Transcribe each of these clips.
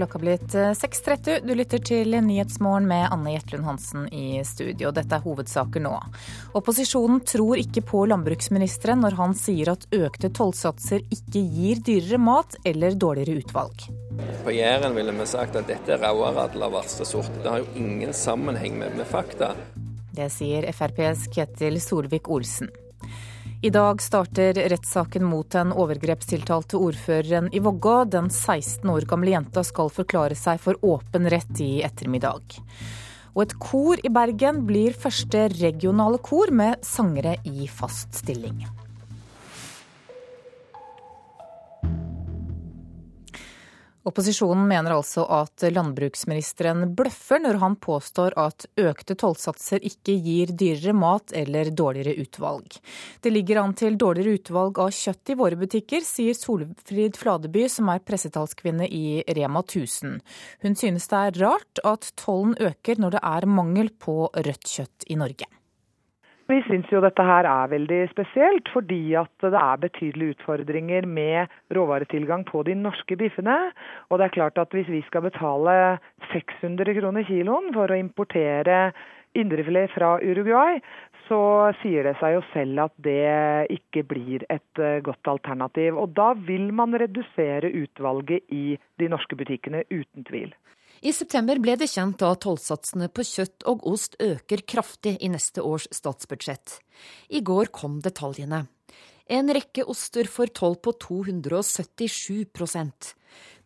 klokka blitt 6.30. Eh, du lytter til Nyhetsmorgen med Anne Jetlund Hansen i studio. Dette er hovedsaker nå. Opposisjonen tror ikke på landbruksministeren når han sier at økte tollsatser ikke gir dyrere mat eller dårligere utvalg. På Jæren ville vi sagt at dette er rauaradel av verste sort. Det har jo ingen sammenheng med, med fakta. Det sier FrPs Ketil Solvik-Olsen. I dag starter rettssaken mot den overgrepstiltalte ordføreren i Vågå. Den 16 år gamle jenta skal forklare seg for åpen rett i ettermiddag. Og et kor i Bergen blir første regionale kor med sangere i fast stilling. Opposisjonen mener altså at landbruksministeren bløffer når han påstår at økte tollsatser ikke gir dyrere mat eller dårligere utvalg. Det ligger an til dårligere utvalg av kjøtt i våre butikker, sier Solfrid Fladeby, som er pressetalskvinne i Rema 1000. Hun synes det er rart at tollen øker når det er mangel på rødt kjøtt i Norge. Vi syns jo dette her er veldig spesielt, fordi at det er betydelige utfordringer med råvaretilgang på de norske biffene. Og det er klart at hvis vi skal betale 600 kroner kiloen for å importere indrefilet fra Uruguay, så sier det seg jo selv at det ikke blir et eh, godt alternativ. Og da vil man redusere utvalget i de norske butikkene, uten tvil. I september ble det kjent at tollsatsene på kjøtt og ost øker kraftig i neste års statsbudsjett. I går kom detaljene. En rekke oster får toll på 277%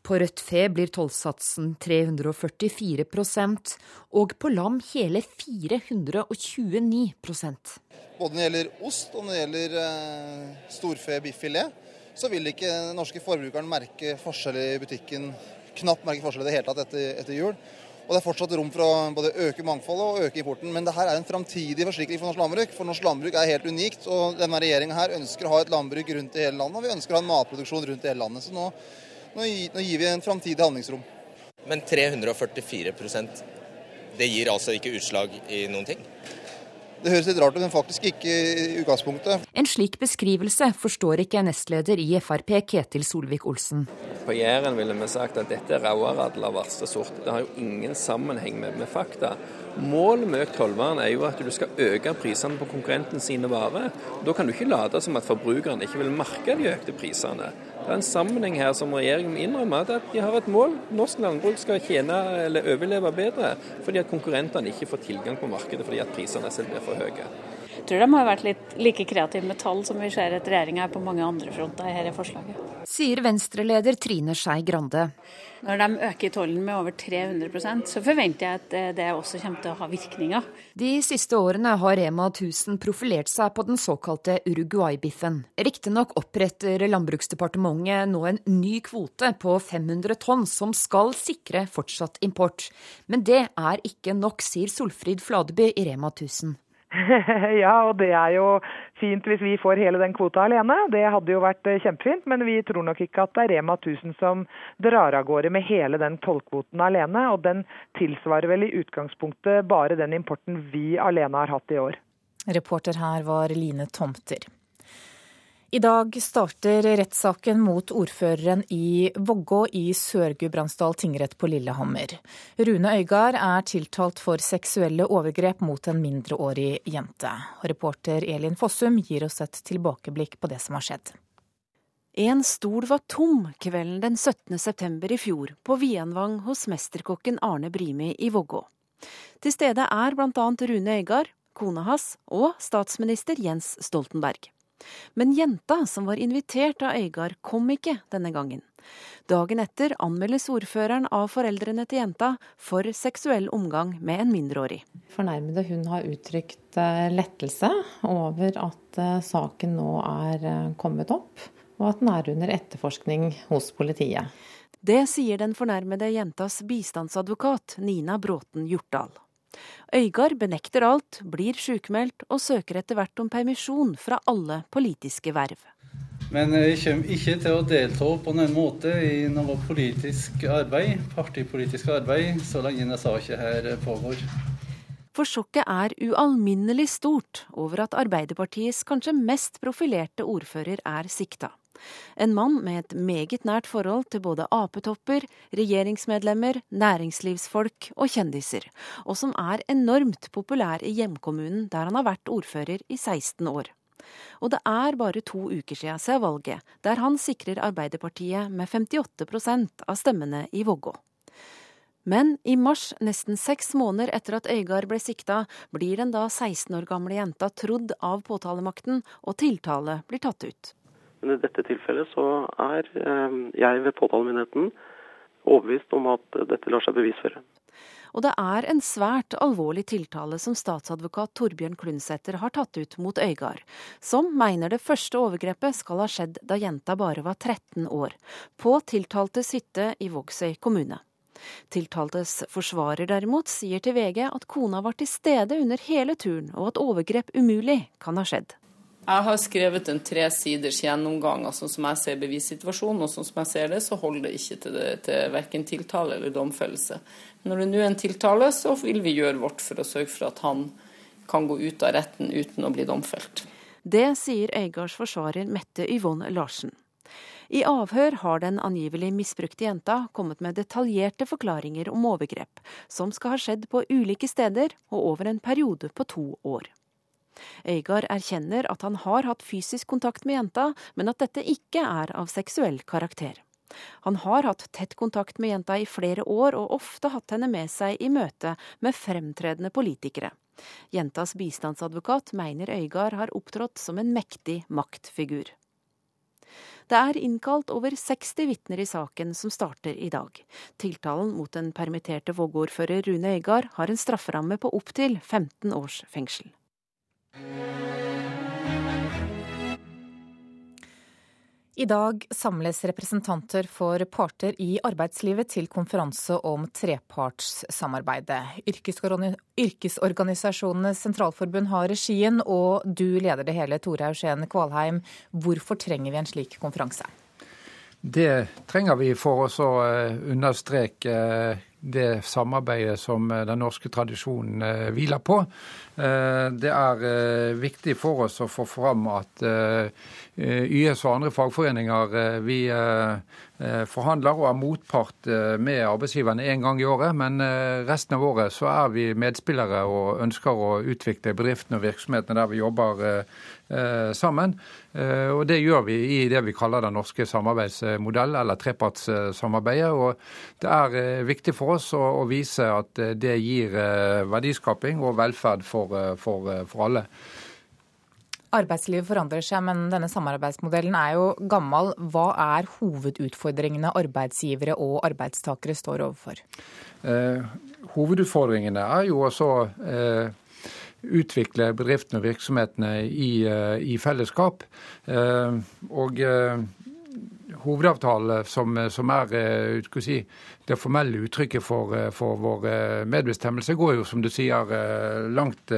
På rødt fe blir tollsatsen 344% og på lam hele 429% Både når det gjelder ost og når det gjelder eh, storfe biffilet, så vil ikke den norske forbrukeren merke forskjell i butikken knapt merke forskjell i det hele tatt etter, etter, jul. Og Det er fortsatt rom for å både øke mangfoldet og øke importen. Men det her er en framtidig forsikring for norsk landbruk. For norsk landbruk er helt unikt. Og denne regjeringa her ønsker å ha et landbruk rundt i hele landet. Og vi ønsker å ha en matproduksjon rundt i hele landet. Så nå, nå, nå gir vi en framtidig handlingsrom. Men 344% det gir altså ikke utslag i noen ting? Det høres litt rart ut, men faktisk ikke i utgangspunktet. En slik beskrivelse forstår ikke nestleder i Frp, Ketil Solvik-Olsen. På Jæren ville vi sagt at dette er rauaradel av verste sort. Det har jo ingen sammenheng med, med fakta. Målet med økt tollvern er jo at du skal øke prisene på konkurrenten sine varer. Da kan du ikke late som at forbrukerne ikke vil merke de økte prisene. Det er en sammenheng her som regjeringen må innrømme, at de har et mål. Norsk landbruk skal tjene eller overleve bedre fordi at konkurrentene ikke får tilgang på markedet fordi at prisene selv blir for høye. Tror de har vært litt like kreative med tall som vi ser at regjeringa er på mange andre fronter i dette forslaget. Sier Venstre-leder Trine Skei Grande. Når de øker tollen med over 300% så forventer jeg at det også kommer til å ha virkninger. De siste årene har Rema 1000 profilert seg på den såkalte Uruguay-biffen. Riktignok oppretter Landbruksdepartementet nå en ny kvote på 500 tonn som skal sikre fortsatt import. Men det er ikke nok, sier Solfrid Fladeby i Rema 1000. ja, og det er jo fint hvis vi får hele den kvota alene. Det hadde jo vært eh, kjempefint, men vi tror nok ikke at det er Rema 1000 som drar av gårde med hele den tollkvoten alene. Og den tilsvarer vel i utgangspunktet bare den importen vi alene har hatt i år. Reporter her var Line Tomter. I dag starter rettssaken mot ordføreren i Vågå i Sør-Gudbrandsdal tingrett på Lillehammer. Rune Øygard er tiltalt for seksuelle overgrep mot en mindreårig jente. Reporter Elin Fossum gir oss et tilbakeblikk på det som har skjedd. En stol var tom kvelden den 17. september i fjor på Vienvang hos mesterkokken Arne Brimi i Vågå. Til stede er bl.a. Rune Øygard, kona hans og statsminister Jens Stoltenberg. Men jenta som var invitert av Øygard, kom ikke denne gangen. Dagen etter anmeldes ordføreren av foreldrene til jenta for seksuell omgang med en mindreårig. Fornærmede hun har uttrykt eh, lettelse over at eh, saken nå er eh, kommet opp, og at den er under etterforskning hos politiet. Det sier den fornærmede jentas bistandsadvokat Nina Bråten Hjortdal. Øygard benekter alt, blir sykemeldt og søker etter hvert om permisjon fra alle politiske verv. Men jeg kommer ikke til å delta på noen måte i noe politisk arbeid, partipolitisk arbeid, så lenge denne saken her pågår. For sjokket er ualminnelig stort over at Arbeiderpartiets kanskje mest profilerte ordfører er sikta. En mann med et meget nært forhold til både apetopper, regjeringsmedlemmer, næringslivsfolk og kjendiser, og som er enormt populær i hjemkommunen der han har vært ordfører i 16 år. Og det er bare to uker siden siden valget, der han sikrer Arbeiderpartiet med 58% av stemmene i Vågå. Men i mars, nesten seks måneder etter at Øygard ble sikta, blir den da 16 år gamle jenta trodd av påtalemakten, og tiltale blir tatt ut. Men i dette tilfellet så er eh, jeg ved påtalemyndigheten overbevist om at dette lar seg bevisføre. Og det er en svært alvorlig tiltale som statsadvokat Torbjørn Klundsæter har tatt ut mot Øygard, som mener det første overgrepet skal ha skjedd da jenta bare var 13 år, på tiltaltes hytte i Vågsøy kommune. Tiltaltes forsvarer derimot sier til VG at kona var til stede under hele turen, og at overgrep umulig kan ha skjedd. Jeg har skrevet en tre siders gjennomgang av sånn som jeg ser bevissituasjonen, og sånn som jeg ser det, så holder det ikke til, det, til verken tiltale eller domfellelse. Når det nå er en tiltale, så vil vi gjøre vårt for å sørge for at han kan gå ut av retten uten å bli domfelt. Det sier Øygards forsvarer Mette Yvonne Larsen. I avhør har den angivelig misbrukte jenta kommet med detaljerte forklaringer om overgrep, som skal ha skjedd på ulike steder og over en periode på to år. Øygard erkjenner at han har hatt fysisk kontakt med jenta, men at dette ikke er av seksuell karakter. Han har hatt tett kontakt med jenta i flere år, og ofte hatt henne med seg i møte med fremtredende politikere. Jentas bistandsadvokat mener Øygard har opptrådt som en mektig maktfigur. Det er innkalt over 60 vitner i saken som starter i dag. Tiltalen mot den permitterte Vågå-ordfører Rune Øygard har en strafferamme på opptil 15 års fengsel. I dag samles representanter for parter i arbeidslivet til konferanse om trepartssamarbeidet. Yrkesorganisasjonenes sentralforbund har regien, og du leder det hele, Tore Eugen Kvalheim. Hvorfor trenger vi en slik konferanse? Det trenger vi for å eh, understreke det samarbeidet som eh, den norske tradisjonen eh, hviler på. Det er viktig for oss å få fram at YS og andre fagforeninger vi forhandler og er motpart med arbeidsgiverne én gang i året, men resten av året så er vi medspillere og ønsker å utvikle bedriftene og virksomhetene der vi jobber Eh, sammen. Eh, og Det gjør vi i det vi kaller den norske samarbeidsmodellen, eller trepartssamarbeidet. og Det er eh, viktig for oss å, vise at det gir verdiskaping og velferd for, for, for alle. Arbeidslivet forandrer seg, men denne samarbeidsmodellen er jo gammel. Hva er hovedutfordringene arbeidsgivere og arbeidstakere står overfor? Eh, hovedutfordringene er jo også eh, utvikle bedriftene og virksomhetene i, eh, i fellesskap. Eh, og hovedavtalen hovedavtale, som, som er si, det formelle uttrykket for, for, vår medbestemmelse, går jo, som du sier, langt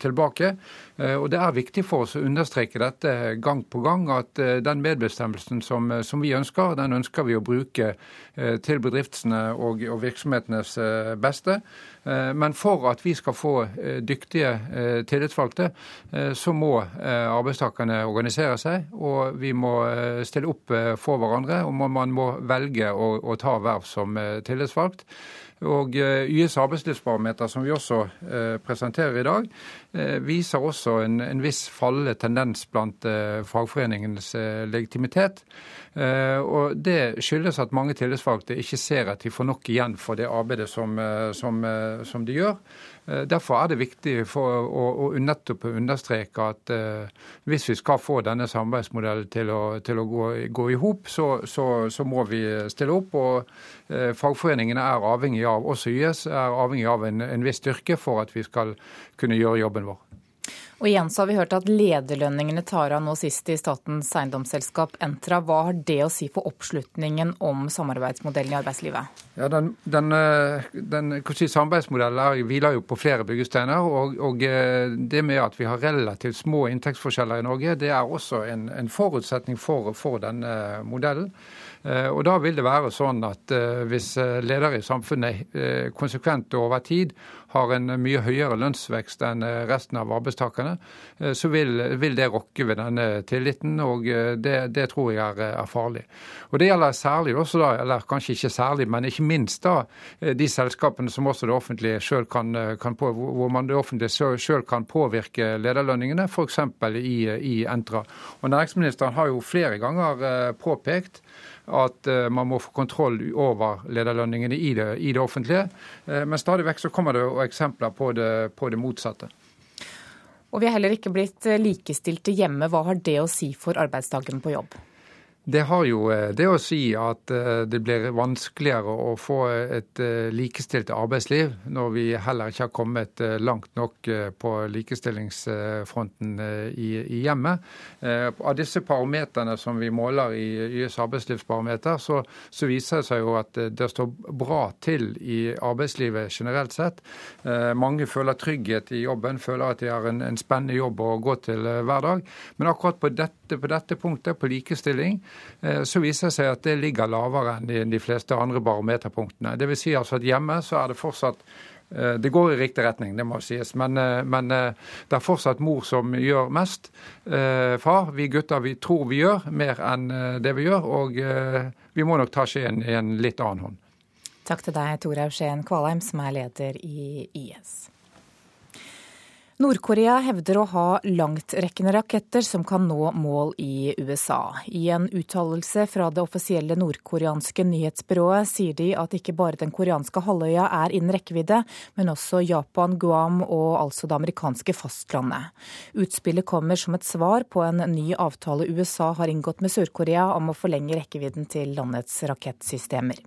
tilbake. Og Det er viktig for oss å understreke dette gang på gang, at den medbestemmelsen som, som vi ønsker, den ønsker vi å bruke til bedriftene og, og virksomhetenes beste. Eh, men for at vi skal få eh, dyktige eh, tillitsvalgte, så må arbeidstakerne organisere seg. Og vi må stille opp for hverandre, og man må velge å, å ta verv som tillitsvalgt. Og YS arbeidslivsbarometer, som vi også presenterer i dag, viser også en, en viss fallende tendens blant fagforeningenes legitimitet. Eh, og Det skyldes at mange tillitsvalgte ikke ser at de får nok igjen for det arbeidet som, eh, som, eh, som de gjør. Derfor er det viktig for å, å nettopp understreke at uh, hvis vi skal få denne samarbeidsmodellen til å, til å gå, gå i hop, så, så, så, må vi stille opp. og uh, Fagforeningene er avhengig av, også YS, er avhengig av en, en viss styrke for at vi skal kunne gjøre jobben vår. Og igjen så har vi hørt at lederlønningene tar av nå sist i statens eiendomsselskap Entra. Hva har det å si for oppslutningen om samarbeidsmodellen i arbeidslivet? Ja, den, den, eh, den si, Samarbeidsmodellen hviler jo på flere byggesteiner. Og, og, eh, det med at vi har relativt små inntektsforskjeller i Norge, det er også en, en forutsetning for, for denne modellen. Eh, og Da vil det være sånn at hvis ledere i samfunnet konsekvent over tid har en mye høyere lønnsvekst enn resten av arbeidstakerne, så vil, vil det rokke ved denne tilliten. Og det, det tror jeg er, er, farlig. Og Det gjelder særlig også da, eller kanskje ikke særlig, men ikke minst da, de selskapene som også det offentlige selv kan, kan på, hvor man det offentlige selv kan påvirke lederlønningene, f.eks. I, i Entra. Og Næringsministeren har jo flere ganger påpekt at eh, man må få kontroll over lederlønningene i det, i det offentlige. Eh, men stadig vekk så kommer det eksempler på det, på det motsatte. Og vi er heller ikke blitt eh, likestilte hjemme. Hva har det å si for arbeidsdagen på jobb? Det har jo eh, det å si at eh, det blir vanskeligere å få et eh, likestilt arbeidsliv når vi heller ikke har kommet langt nok på likestillingsfronten i hjemmet. Av disse parameterne som vi måler i YS arbeidslivsbarometer, så, så viser det seg jo at det står bra til i arbeidslivet generelt sett. Mange føler trygghet i jobben, føler at de har en, en spennende jobb å gå til hver dag. Men akkurat på dette, på dette punktet, på likestilling, så viser det seg at det ligger lavere enn de fleste andre barometerpunktene. Det vil si altså at hjemme så er det fortsatt eh, det går i riktig retning, det må sies, men, eh, men, det er fortsatt mor som gjør mest. Far, vi gutter vi tror vi gjør mer enn det vi gjør, og vi må nok ta skjeen i en litt annen hånd. Takk til deg, Torhaug Skien Kvalheim, som er leder i IS. Nord-Korea hevder å ha langtrekkende raketter som kan nå mål i USA. I en uttalelse fra det offisielle nordkoreanske nyhetsbyrået sier de at ikke bare den koreanske halvøya er innen rekkevidde, men også Japan, Guam og altså det amerikanske fastlandet. Utspillet kommer som et svar på en ny avtale USA har inngått med Sør-Korea om å forlenge rekkevidden til landets rakettsystemer.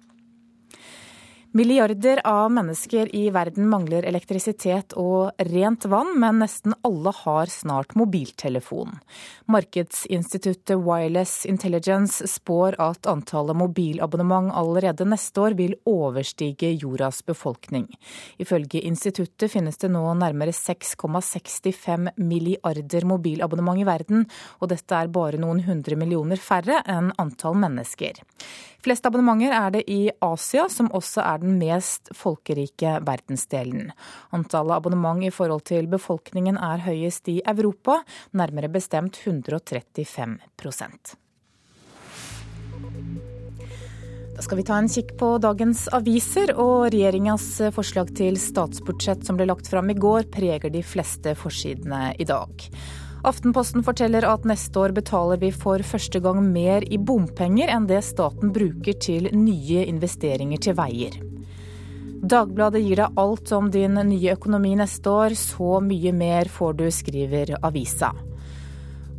Milliarder av mennesker i verden mangler elektrisitet og rent vann, men nesten alle har snart mobiltelefon. Markedsinstituttet Wireless Intelligence spår at antallet mobilabonnement allerede neste år vil overstige jordas befolkning. Ifølge instituttet finnes det nå nærmere 6,65 milliarder mobilabonnement i verden, og dette er bare noen hundre millioner færre enn antall mennesker. Flest abonnementer er det i Asia, som også er den mest folkerike verdensdelen. Antallet abonnement i forhold til befolkningen er høyest i Europa, nærmere bestemt 135 da skal vi ta en kikk på dagens aviser, og regjeringas forslag til statsbudsjett som ble lagt fram i går, preger de fleste forsidene i dag. Aftenposten forteller at neste år betaler vi for første gang mer i bompenger enn det staten bruker til nye investeringer til veier. Dagbladet gir deg alt om din nye økonomi neste år, så mye mer får du, skriver avisa.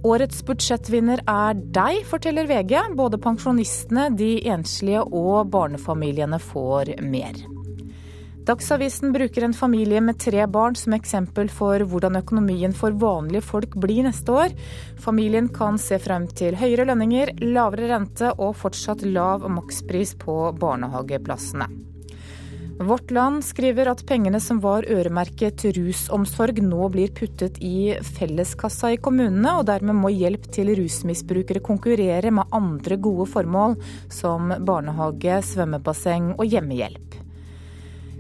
Årets budsjettvinner er deg, forteller VG. Både pensjonistene, de enslige og barnefamiliene får mer. Dagsavisen bruker en familie med tre barn som eksempel for hvordan økonomien for vanlige folk blir neste år. Familien kan se frem til høyere lønninger, lavere rente og fortsatt lav makspris på barnehageplassene. Vårt Land skriver at pengene som var øremerket rusomsorg nå blir puttet i felleskassa i kommunene, og dermed må hjelp til rusmisbrukere konkurrere med andre gode formål, som barnehage, svømmebasseng og hjemmehjelp.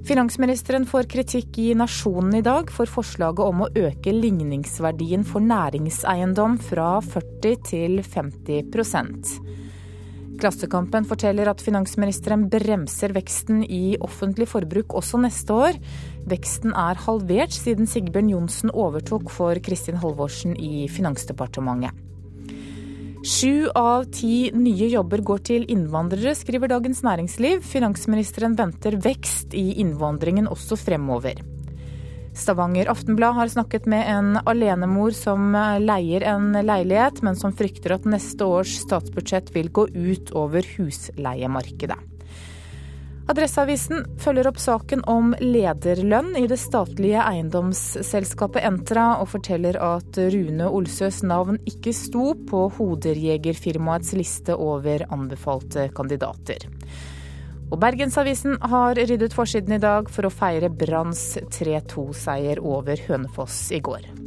Finansministeren får kritikk i Nasjonen i dag for forslaget om å øke ligningsverdien for næringseiendom fra 40 til 50% Klassekampen forteller at finansministeren bremser veksten i offentlig forbruk også neste år. Veksten er halvert siden Sigbjørn Johnsen overtok for Kristin Halvorsen i Finansdepartementet. Sju av ti nye jobber går til innvandrere, skriver Dagens Næringsliv. Finansministeren venter vekst i innvandringen også fremover. Stavanger Aftenblad har snakket med en alenemor som leier en leilighet, men som frykter at neste års statsbudsjett vil gå ut over husleiemarkedet. Adresseavisen følger opp saken om lederlønn i det statlige eiendomsselskapet Entra, og forteller at Rune Olsøs navn ikke sto på hoderjegerfirmaets liste over anbefalte kandidater. Og Bergensavisen har ryddet forsiden i dag for å feire Branns 3-2-seier over Hønefoss i går.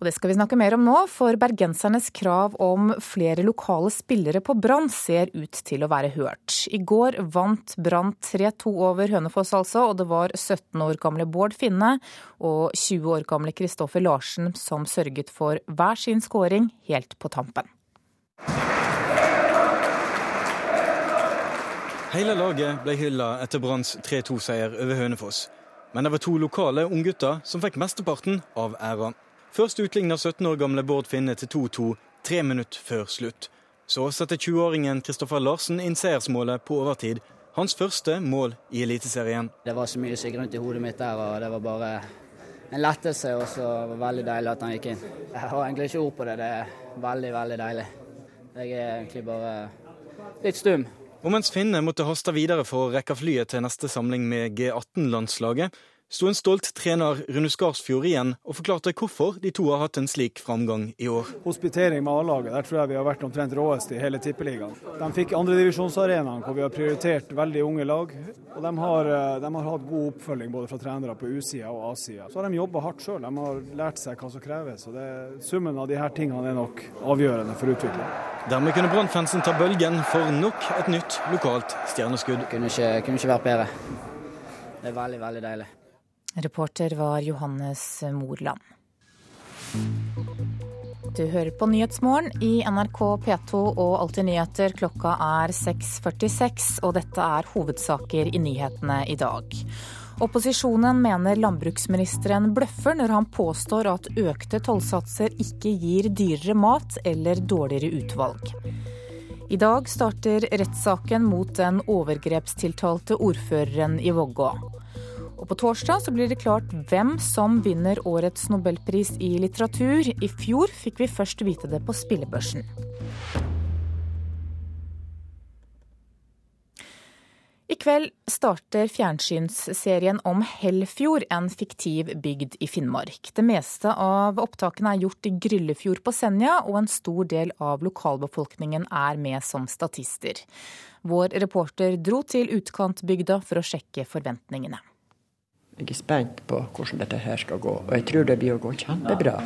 Og det skal vi snakke mer om nå, for bergensernes krav om flere lokale spillere på Brann ser ut til å være hørt. I går vant Brann 3-2 over Hønefoss altså, og det var 17 år gamle Bård Finne og 20 år gamle Kristoffer Larsen som sørget for hver sin skåring helt på tampen. Hele laget ble hylla etter Branns 3-2-seier over Hønefoss. Men det var to lokale unggutter som fikk mesteparten av æra. Først utligna 17 år gamle Bård Finne til 2-2 tre minutter før slutt. Så setter 20-åringen Kristoffer Larsen inn seiersmålet på overtid. Hans første mål i Eliteserien. Det var så mye som gikk rundt i hodet mitt der, og det var bare en lettelse. Og så var det veldig deilig at han gikk inn. Jeg har egentlig ikke ord på det. Det er veldig, veldig deilig. Jeg er egentlig bare litt stum. Og mens Finne måtte haste videre for å rekke flyet til neste samling med G18-landslaget, sto en stolt trener Rune Skarsfjord igjen og forklarte hvorfor de to har hatt en slik framgang i år. Hospitering med A-laget, der tror jeg vi har vært omtrent råest i hele Tippeligaen. De fikk andredivisjonsarenaen hvor vi har prioritert veldig unge lag. Og de har, eh, de har hatt god oppfølging både fra trenere på U-sida og A-sida. Så har de jobba hardt sjøl, de har lært seg hva som kreves. og det, Summen av disse tingene er nok avgjørende for utvikling. Dermed kunne Brannfansen ta bølgen for nok et nytt lokalt stjerneskudd. Kunne ikke, kunne ikke vært bedre. Det er veldig, veldig deilig. Reporter var Johannes Morland. Du hører på Nyhetsmorgen i NRK P2 og Alltid nyheter. Klokka er 6.46, og dette er hovedsaker i nyhetene i dag. Opposisjonen mener landbruksministeren bløffer når han påstår at økte tollsatser ikke gir dyrere mat eller dårligere utvalg. I dag starter rettssaken mot den overgrepstiltalte ordføreren i Vågå. Og på torsdag så blir det klart hvem som vinner årets nobelpris i litteratur. I fjor fikk vi først vite det på spillebørsen. I kveld starter fjernsynsserien om Hellfjord, en fiktiv bygd i Finnmark. Det meste av opptakene er gjort i Gryllefjord på Senja, og en stor del av lokalbefolkningen er med som statister. Vår reporter dro til utkantbygda for å sjekke forventningene. Jeg er spent på hvordan dette her skal gå, og jeg tror det blir å gå kjempebra.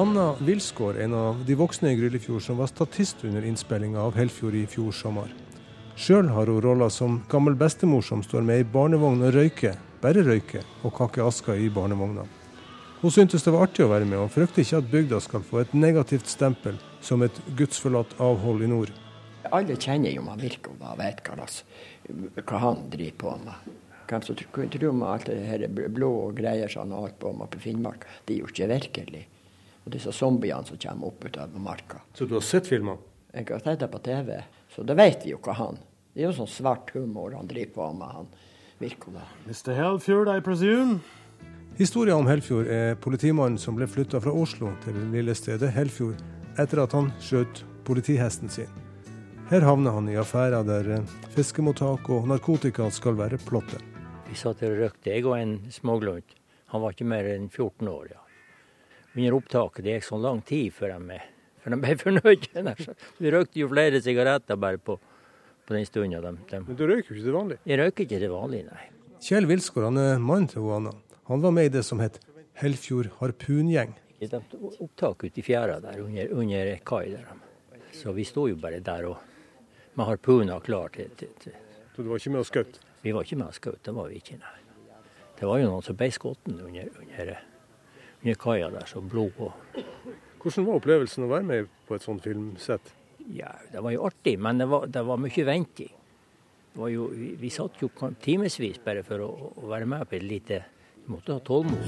Anna Wilsgård, en av de voksne i Gryllefjord, som var statist under innspillinga av Helfjord i fjor sommer. Sjøl har hun rolla som gammel bestemor som står med ei barnevogn og røyker, bare røyker, og kaker aska i barnevogna. Hun syntes det var artig å være med, og frykter ikke at bygda skal få et negativt stempel som et gudsforlatt avhold i nord. Alle kjenner jo man Virko og vet hva slags hva han driver på med. Hvem som tror man alt det her blå og greier som han har holdt på med på Finnmark, det er jo ikke virkelig. Og disse zombiene som kommer opp ut av marka. Så du har sett filmer? Jeg har sett det på TV. Så da vet vi jo hva han Det er jo sånn svart humor han driver på med, han Virkola. Mr. Helfjord, I presume? Historia om Helfjord er politimannen som ble flytta fra Oslo til det lille stedet Helfjord etter at han skjøt politihesten sin. Her havner han i affærer der eh, fiskemottak og narkotika skal være plottet. Vi satt og røykte, jeg og en småglunt. Han var ikke mer enn 14 år. ja. Under opptaket det gikk så lang tid før de, før de ble fornøyd. Vi røykte jo flere sigaretter bare på, på den stunda. De, de. Men du røyker jo ikke til vanlig? Jeg røyker ikke til vanlig, nei. Kjell Wilsgård han er mannen til Anna. Han var med i det som het Helfjord harpungjeng. De opptak ute i fjæra der under, under kai der. Så vi sto jo bare der og med harpuner klar til, til, til. Så du var ikke med og skjøt? Vi var ikke med og skjøt, det var vi ikke, nei. Det var jo noen som ble skutt under, under, under kaia der, så blod og Hvordan var opplevelsen å være med på et sånt filmsett? Ja, Det var jo artig, men det var, det var mye venting. Jo, vi, vi, satt jo timevis bare for å, å, være med på et lite Vi måtte ha tålmod.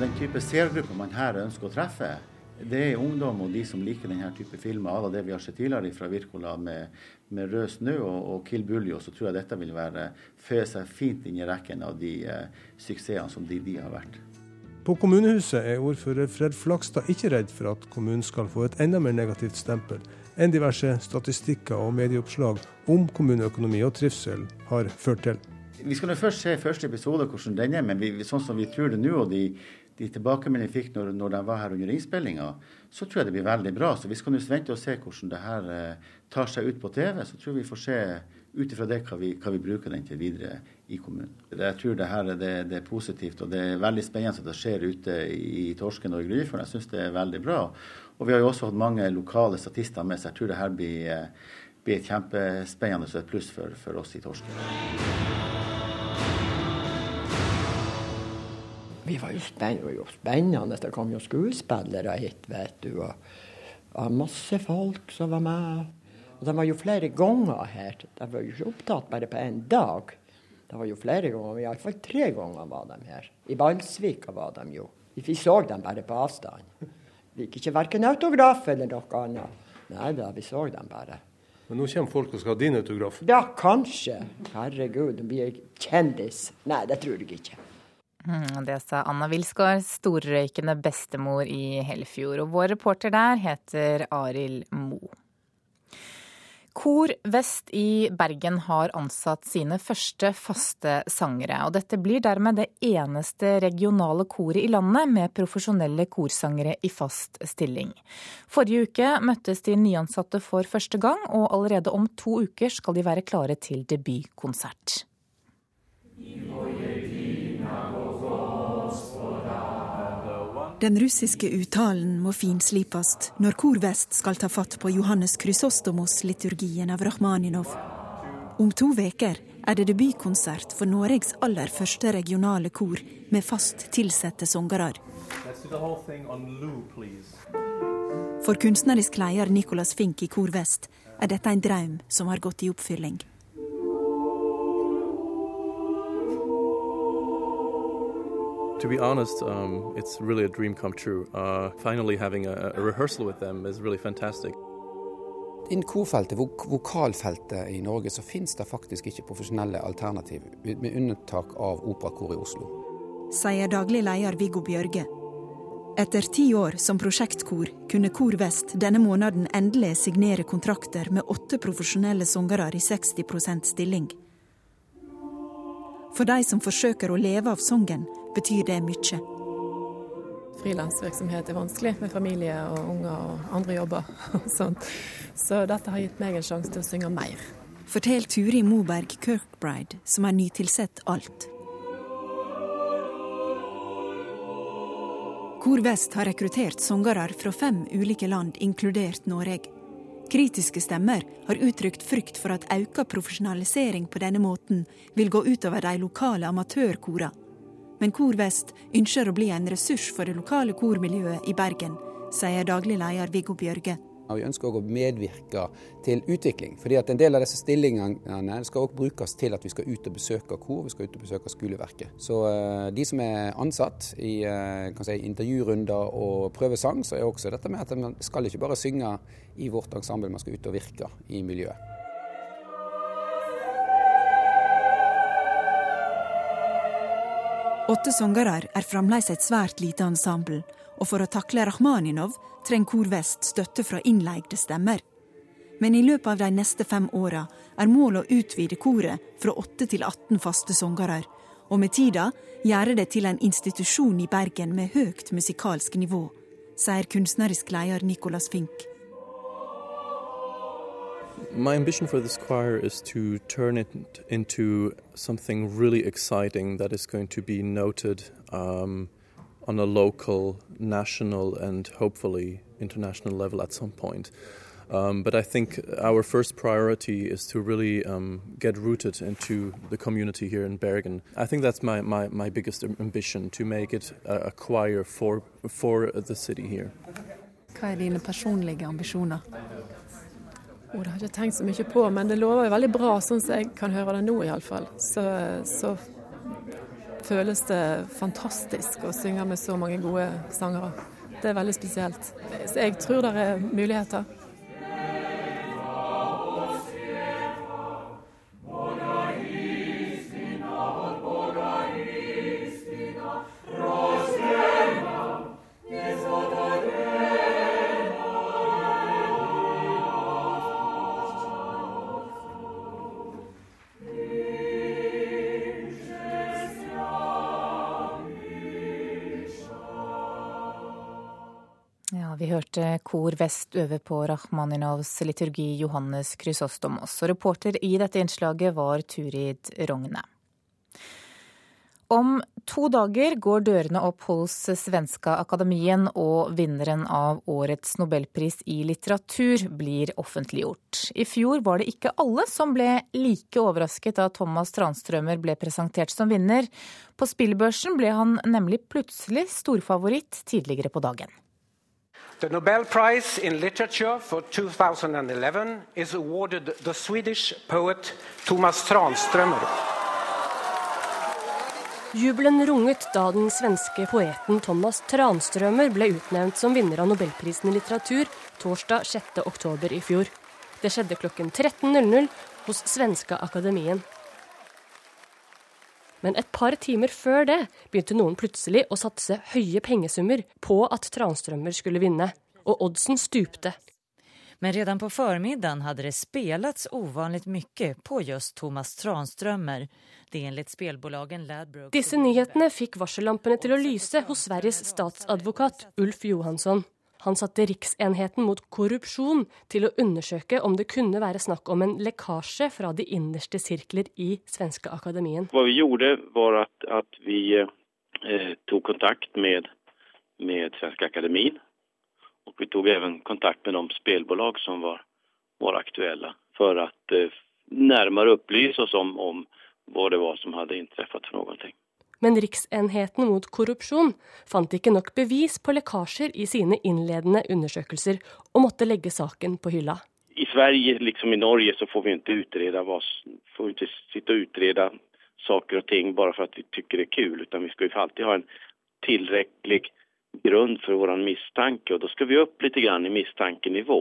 Den type seergruppe man her ønsker å treffe, det er ungdom og de som liker denne type filmer. Alle det vi har sett tidligere fra Wirkola med, med 'Rød snø' og, og 'Kill Buljo', så tror jeg dette vil være føye seg fint inn i rekken av de eh, suksessene som de, de har vært. På kommunehuset er ordfører Fred Flakstad ikke redd for at kommunen skal få et enda mer negativt stempel enn diverse statistikker og medieoppslag om kommuneøkonomi og trivsel har ført til. Vi skal jo først se første episode hvordan den er, men vi, sånn som vi tror det nå, og de de tilbakemeldingene vi fikk når, når, de var her under innspillinga, så tror jeg det blir veldig bra. Så vi skal nå vente og se hvordan det her eh, tar seg ut på TV. Så tror jeg vi får se ut ifra det hva vi, hva vi, bruker den til videre i kommunen. Jeg tror det her det, det, er positivt, og det er veldig spennende at det skjer ute i Torsken og i Gryfjorden. Jeg syns det er veldig bra. Og vi har jo også hatt mange lokale statister med, så jeg tror det her blir, eh, blir kjempespennende og et pluss for, for oss i Torsken. Vi var jo spennende. jo spennende. Det kom jo skuespillere hit, vet du. Og, og masse folk som var med. Og de var jo flere ganger her. De var jo ikke opptatt bare på én dag. Det var jo flere ganger. Iallfall tre ganger var de her. I Balsvika var de jo. Vi så dem bare på avstand. Vi gikk ikke verken autograf eller noe annet. Nei da, vi så dem bare. Men nå kommer folk og skal ha din autograf? Ja, kanskje. Herregud, blir jeg kjendis? Nei, det tror jeg ikke. Mm, det sa Anna Wilsgård, storrøykende bestemor i Helfjord. Og vår reporter der heter Arild Mo. Kor Vest i Bergen har ansatt sine første faste sangere. og Dette blir dermed det eneste regionale koret i landet med profesjonelle korsangere i fast stilling. Forrige uke møttes de nyansatte for første gang, og allerede om to uker skal de være klare til debutkonsert. Den russiske uttalen må finslipast når Kor Vest skal ta fatt på Johannes Krysostomos-liturgien av Rakhmaninov. Om to veker er det debutkonsert for Norges aller første regionale kor med fast tilsatte sangere. For kunstnerisk leder Nicolas Fink i Kor Vest er dette en drøm som har gått i oppfylling. To be honest, um, it's really a dream come true. Uh, finally having a, a, rehearsal with them is really fantastic. Innen korfeltet, vok vokalfeltet i Norge, så finnes det faktisk ikke profesjonelle alternativ, med unntak av Operakor i Oslo. Sier daglig leder Viggo Bjørge. Etter ti år som prosjektkor kunne Kor Vest denne måneden endelig signere kontrakter med åtte profesjonelle sangere i 60% stilling. For de som forsøker å leve av sangen, betyr det mye. Frilansvirksomhet er vanskelig med familie og unger og andre jobber. Så dette har gitt meg en sjanse til å synge mer. Fortell Turi Moberg Kirkbride, som er nytilsett alt. Kor Vest har rekruttert sangere fra fem ulike land, inkludert Norge. Kritiske stemmer har uttrykt frykt for at auka profesjonalisering på denne måten vil gå utover de lokale amatørkorene. Men Kor Vest ønsker å bli en ressurs for det lokale kormiljøet i Bergen, sier daglig leder Viggo Bjørge. Vi ønsker å medvirke til utvikling. fordi at En del av disse stillingene skal òg brukes til at vi skal ut og besøke kor, vi skal ut og besøke skoleverket. Så uh, de som er ansatt i uh, si, intervjurunder og prøvesang, så er også dette med at man skal ikke bare synge i vårt ensemble, man skal ut og virke i miljøet. Åtte sangere er fremdeles et svært lite ensemble, og for å takle Rakhmaninov trenger Kor Vest støtte fra innleide stemmer. Men i løpet av de neste fem åra er målet å utvide koret fra 8 til 18 faste sangere, og med tida gjøre det til en institusjon i Bergen med høyt musikalsk nivå, sier kunstnerisk leder Nicolas Fink. My ambition for this choir is to turn it into something really exciting that is going to be noted um, on a local, national, and hopefully international level at some point. Um, but I think our first priority is to really um, get rooted into the community here in Bergen. I think that's my, my, my biggest ambition to make it a, a choir for, for the city here. Hva er dine personlige ambisjoner? Oh, det har jeg ikke tenkt så mye på, men det lover jo veldig bra, sånn som jeg kan høre det nå iallfall. Så, så føles det fantastisk å synge med så mange gode sangere. Det er veldig spesielt. Så jeg tror det er muligheter. Hørte Kor Vest øve på Rachmaninovs liturgi Johannes Krysostomos. Og reporter i dette innslaget var Turid Rogne. Om to dager går dørene opp hos Svenska Akademien, og vinneren av årets nobelpris i litteratur blir offentliggjort. I fjor var det ikke alle som ble like overrasket da Thomas Tranströmer ble presentert som vinner. På spillbørsen ble han nemlig plutselig storfavoritt tidligere på dagen. The Nobel Prize in Literature for 2011 is awarded the Swedish poet Thomas Tranströmer. Jubelen runget da den svenske poeten Thomas Tranströmer ble utnevnt som vinner av Nobelprisen i litteratur torsdag 6.10 i fjor. Det skjedde klokken 13.00 hos Svenska Akademien. Men et par timer før det begynte noen plutselig å satse høye pengesummer på at Tranströmer skulle vinne, og oddsen stupte. Men redan på förmiddagen hadde det spelats ovanligt mye på just Thomas Tranströmer. Det enligt spelbolagen Ladbrokes... Disse nyhetene fikk varsellampene til å lyse hos Sveriges statsadvokat Ulf Johansson. Han satte Riksenheten mot korrupsjon til å undersøke om det kunne være snakk om en lekkasje fra de innerste sirkler i Svenska Akademien. Hva vi gjorde, var at, at vi eh, tok kontakt med, med Svenska Akademien. Og vi tok også kontakt med de spelbolag som var, var aktuelle, for å eh, nærmere opplyse oss om, om hva det var som hadde inntruffet for noe. Men Riksenheten mot korrupsjon fant ikke nok bevis på lekkasjer i sine innledende undersøkelser, og måtte legge saken på hylla. I Sverige, liksom i Norge, så får vi ikke utrede får ikke sitte og utrede saker og ting bare for at vi syns det er kult. Vi skal jo alltid ha en tilrekkelig grunn for vår mistanke, og da skal vi opp litt i mistankenivå.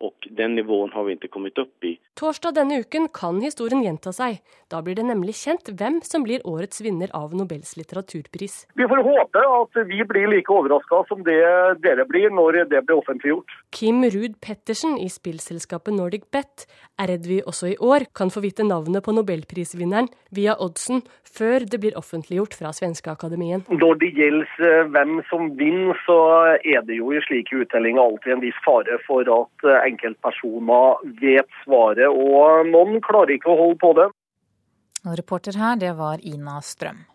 Og den nivåen har vi ikke kommet opp i. Torsdag denne uken kan historien gjenta seg. Da blir det nemlig kjent hvem som blir årets vinner av Nobels litteraturpris. Vi får håpe at vi blir like overraska som det dere blir når det blir offentliggjort. Kim Ruud Pettersen i spillselskapet Nordic Bet er redd vi også i år kan få vite navnet på nobelprisvinneren via oddsen før det blir offentliggjort fra Svenskeakademien. Når det gjelder hvem som vinner, så er det jo i slike uttellinger alltid en viss fare for at enkeltpersoner vet svaret, og noen klarer ikke å holde på det. Og reporter her, det var Ina Strøm.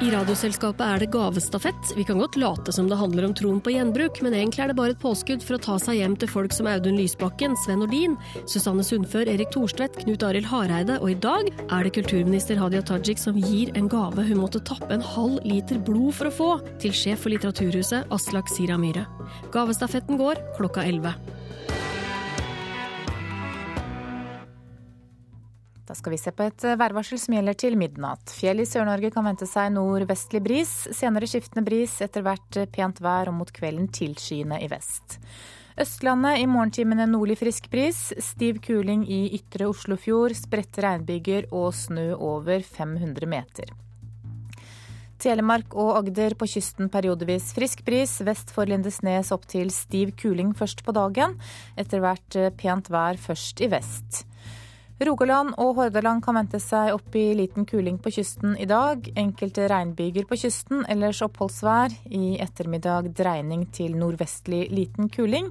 I Radioselskapet er det gavestafett. Vi kan godt late som det handler om troen på gjenbruk, men egentlig er det bare et påskudd for å ta seg hjem til folk som Audun Lysbakken, Sven Nordin, Susanne Sundfør, Erik Thorstvedt, Knut Arild Hareide, og i dag er det kulturminister Hadia Tajik som gir en gave hun måtte tappe en halv liter blod for å få, til sjef for Litteraturhuset, Aslak Sira Myhre. Gavestafetten går klokka 11. Da skal vi se på et værvarsel som gjelder til midnatt. Fjell i Sør-Norge kan vente seg nordvestlig bris. Senere skiftende bris, etter hvert pent vær og mot kvelden tilskyende i vest. Østlandet i morgentimene nordlig frisk bris. Stiv kuling i ytre Oslofjord. Spredte regnbyger og snø over 500 meter. Telemark og Agder på kysten periodevis frisk bris. Vest for Lindesnes opp til stiv kuling først på dagen. Etter hvert pent vær først i vest. Rogaland og Hordaland kan vente seg opp i liten kuling på kysten i dag. Enkelte regnbyger på kysten, ellers oppholdsvær. I ettermiddag dreining til nordvestlig liten kuling.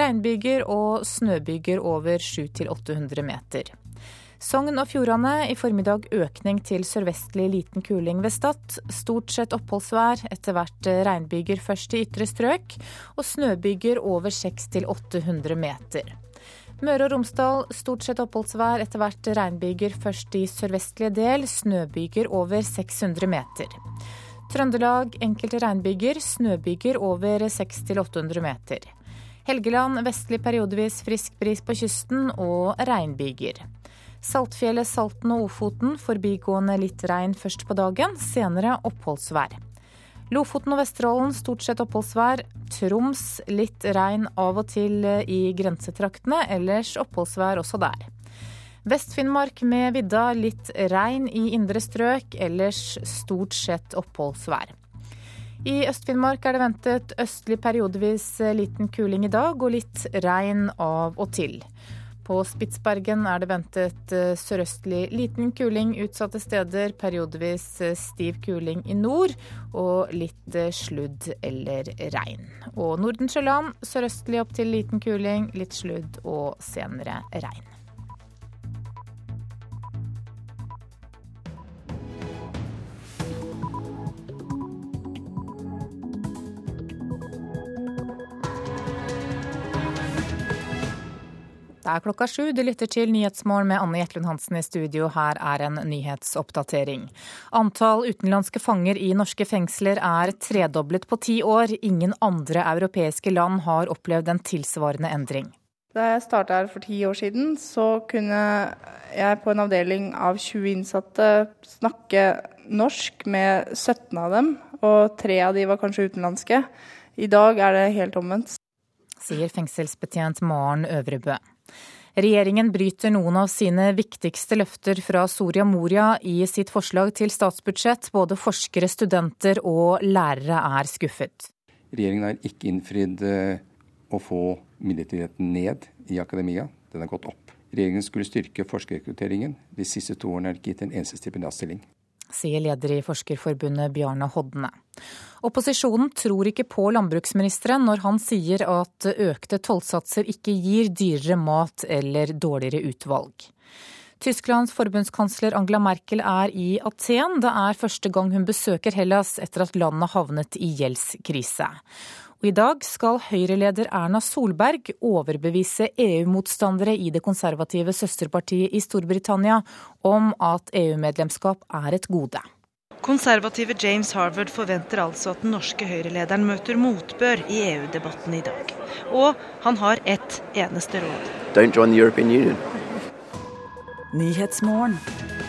Regnbyger og snøbyger over 700-800 meter. Sogn og Fjordane i formiddag økning til sørvestlig liten kuling ved Stad. Stort sett oppholdsvær, etter hvert regnbyger først i ytre strøk, og snøbyger over 600-800 meter. Møre og Romsdal stort sett oppholdsvær, etter hvert regnbyger først i sørvestlige del, snøbyger over 600 meter. Trøndelag enkelte regnbyger, snøbyger over 600-800 meter. Helgeland vestlig periodevis frisk bris på kysten og regnbyger. Saltfjellet, Salten og Ofoten forbigående litt regn først på dagen, senere oppholdsvær. Lofoten og Vesterålen stort sett oppholdsvær. Troms litt regn av og til i grensetraktene, ellers oppholdsvær også der. Vest-Finnmark med vidda litt regn i indre strøk, ellers stort sett oppholdsvær. I Øst-Finnmark er det ventet østlig periodevis liten kuling i dag, og litt regn av og til. På Spitsbergen er det ventet eh, sørøstlig liten kuling utsatte steder, periodevis eh, stiv kuling i nord og litt eh, sludd eller regn. Og Nordensjøland sørøstlig opp til liten kuling, litt sludd og senere regn. Det er klokka sju. Du lytter til Nyhetsmorgen med Anne Jetlund Hansen i studio. Her er en nyhetsoppdatering. Antall utenlandske fanger i norske fengsler er tredoblet på ti år. Ingen andre europeiske land har opplevd en tilsvarende endring. Da jeg starta her for ti år siden, så kunne jeg på en avdeling av 20 innsatte snakke norsk med 17 av dem, og tre av de var kanskje utenlandske. I dag er det helt omvendt. Sier fengselsbetjent Maren Øvrebø. Regjeringen bryter noen av sine viktigste løfter fra Soria Moria i sitt forslag til statsbudsjett. Både forskere, studenter og lærere er skuffet. Regjeringen har ikke innfridd eh, å få midlertidigheten ned i akademia. Den har gått opp. Regjeringen skulle styrke forskerrekrutteringen. De siste to årene er det ikke gitt en eneste stipendiatstilling sier leder i Forskerforbundet Bjarne Hodne. Opposisjonen tror ikke på landbruksministeren når han sier at økte tollsatser ikke gir dyrere mat eller dårligere utvalg. Tysklands forbundskansler Angela Merkel er i Aten. Det er første gang hun besøker Hellas etter at landet havnet i gjeldskrise. I dag skal Høyre-leder Erna Solberg overbevise EU-motstandere i det konservative søsterpartiet i Storbritannia om at EU-medlemskap er et gode. Konservative James Harvard forventer altså at den norske Høyre-lederen møter motbør i EU-debatten i dag. Og han har ett eneste råd. Don't join the European Union. Det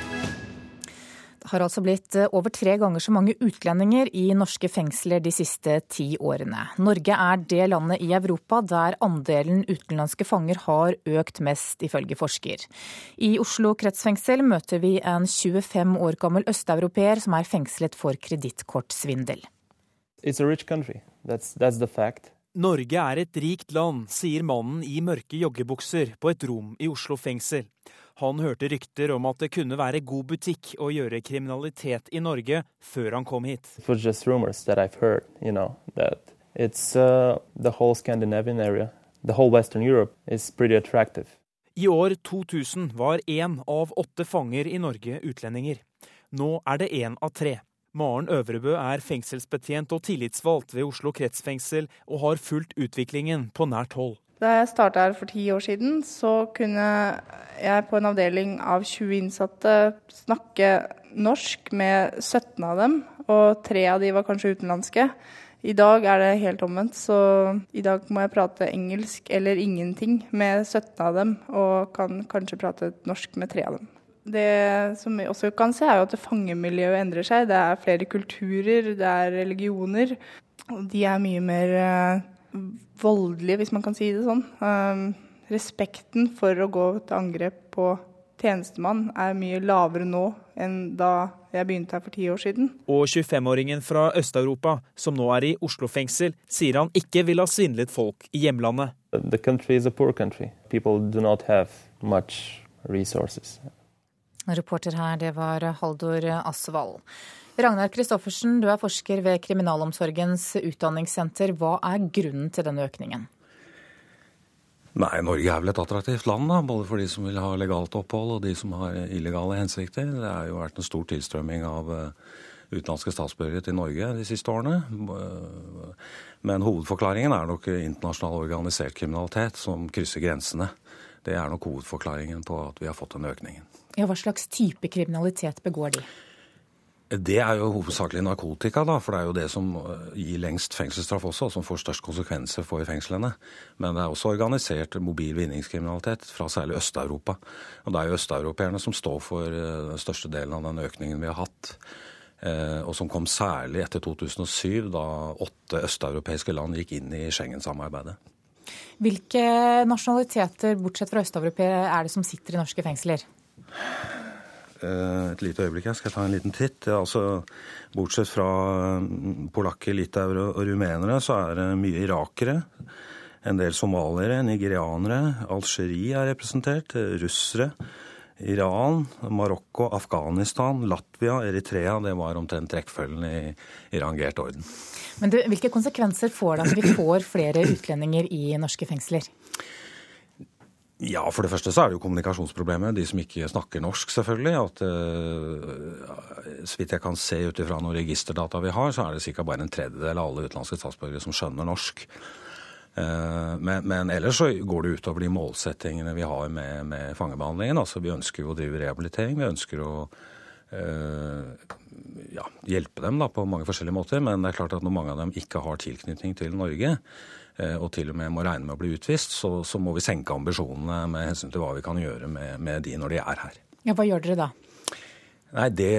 har altså blitt eh, over tre ganger så mange utlendinger i norske fengsler de siste ti årene. Norge er det landet i Europa der andelen utenlandske fanger har økt mest, ifølge forsker. I Oslo kretsfengsel møter vi en 25 år gammel østeuropeer som er fengslet for kredittkortsvindel. Norge er et rikt land, sier mannen i mørke joggebukser på et rom i Oslo fengsel. Han hørte rykter om at det kunne være god butikk å gjøre kriminalitet i Norge før han kom hit. Heard, you know, it's uh, the whole Scandinavian area, the whole Western Europe is pretty attractive. I år 2000 var én av åtte fanger i Norge utlendinger. Nå er det én av tre. Maren Øvrebø er fengselsbetjent og tillitsvalgt ved Oslo kretsfengsel og har fulgt utviklingen på nært hold. Da jeg starta her for ti år siden, så kunne jeg på en avdeling av 20 innsatte snakke norsk med 17 av dem, og tre av de var kanskje utenlandske. I dag er det helt omvendt, så i dag må jeg prate engelsk eller ingenting med 17 av dem, og kan kanskje prate norsk med tre av dem. Det som vi også kan se, er jo at fangemiljøet endrer seg. Det er flere kulturer, det er religioner. Og de er mye mer eh, voldelige, hvis man kan si det sånn. Um, respekten for å gå til angrep på tjenestemann er mye lavere nå enn da jeg begynte her for ti år siden. Og 25-åringen fra Øst-Europa, som nå er i Oslo fengsel, sier han ikke vil ha svindlet folk i hjemlandet. The country is a poor country. People do not have much resources. Reporter her, det var Haldor Asvald. Ragnar Kristoffersen, du er forsker ved Kriminalomsorgens utdanningssenter. Hva er grunnen til denne økningen? Nei, Norge er vel et attraktivt land, da, både for de som vil ha legalt opphold og de som har illegale hensikter. Det har jo vært en stor tilstrømming av eh, utenlandske statsborgere til Norge de siste årene. Men hovedforklaringen er nok internasjonal organisert kriminalitet som krysser grensene. Det er nok hovedforklaringen på at vi har fått den økningen. Ja, Hva slags type kriminalitet begår de? Det er jo hovedsakelig narkotika, da, for det er jo det som eh, gir lengst fengselsstraff også, og som får størst konsekvenser for fengslene. Men det er også organisert mobil vinningskriminalitet fra særlig Øst-Europa. Og det er jo østeuropeerne som står for eh, den største delen av den økningen vi har hatt. Eh, og som kom særlig etter 2007, da åtte østeuropeiske land gikk inn i Schengen-samarbeidet. Hvilke nasjonaliteter, bortsett fra østeuropeere, er det som sitter i norske fengsler? Eh, et lite øyeblikk, jeg skal ta en liten titt. Altså, bortsett fra mm, polakker, litauere og rumenere, så er det mye irakere. En del somaliere, nigerianere, Algerie er representert, russere. Iran, Marokko, Afghanistan, Latvia, Eritrea. Det var omtrent rekkefølgen i, i rangert orden. Men du, Hvilke konsekvenser får det at vi får flere utlendinger i norske fengsler? Ja, For det første så er det jo kommunikasjonsproblemet. De som ikke snakker norsk, selvfølgelig. At, uh, så vidt jeg kan se ut ifra noen registerdata vi har, så er det ca. bare en tredjedel av alle utenlandske statsborgere som skjønner norsk. Uh, men, men, ellers så går det utover de målsettingene vi har med, med fangebehandlingen. Altså Vi ønsker jo å drive rehabilitering. Vi ønsker å uh, ja, hjelpe dem da, på mange forskjellige måter. Men det er klart at når mange av dem ikke har tilknytning til Norge, og til og med må regne med å bli utvist, så, så må vi senke ambisjonene med hensyn til hva vi kan gjøre med, med de når de er her. Ja, Hva gjør dere da? Nei, det,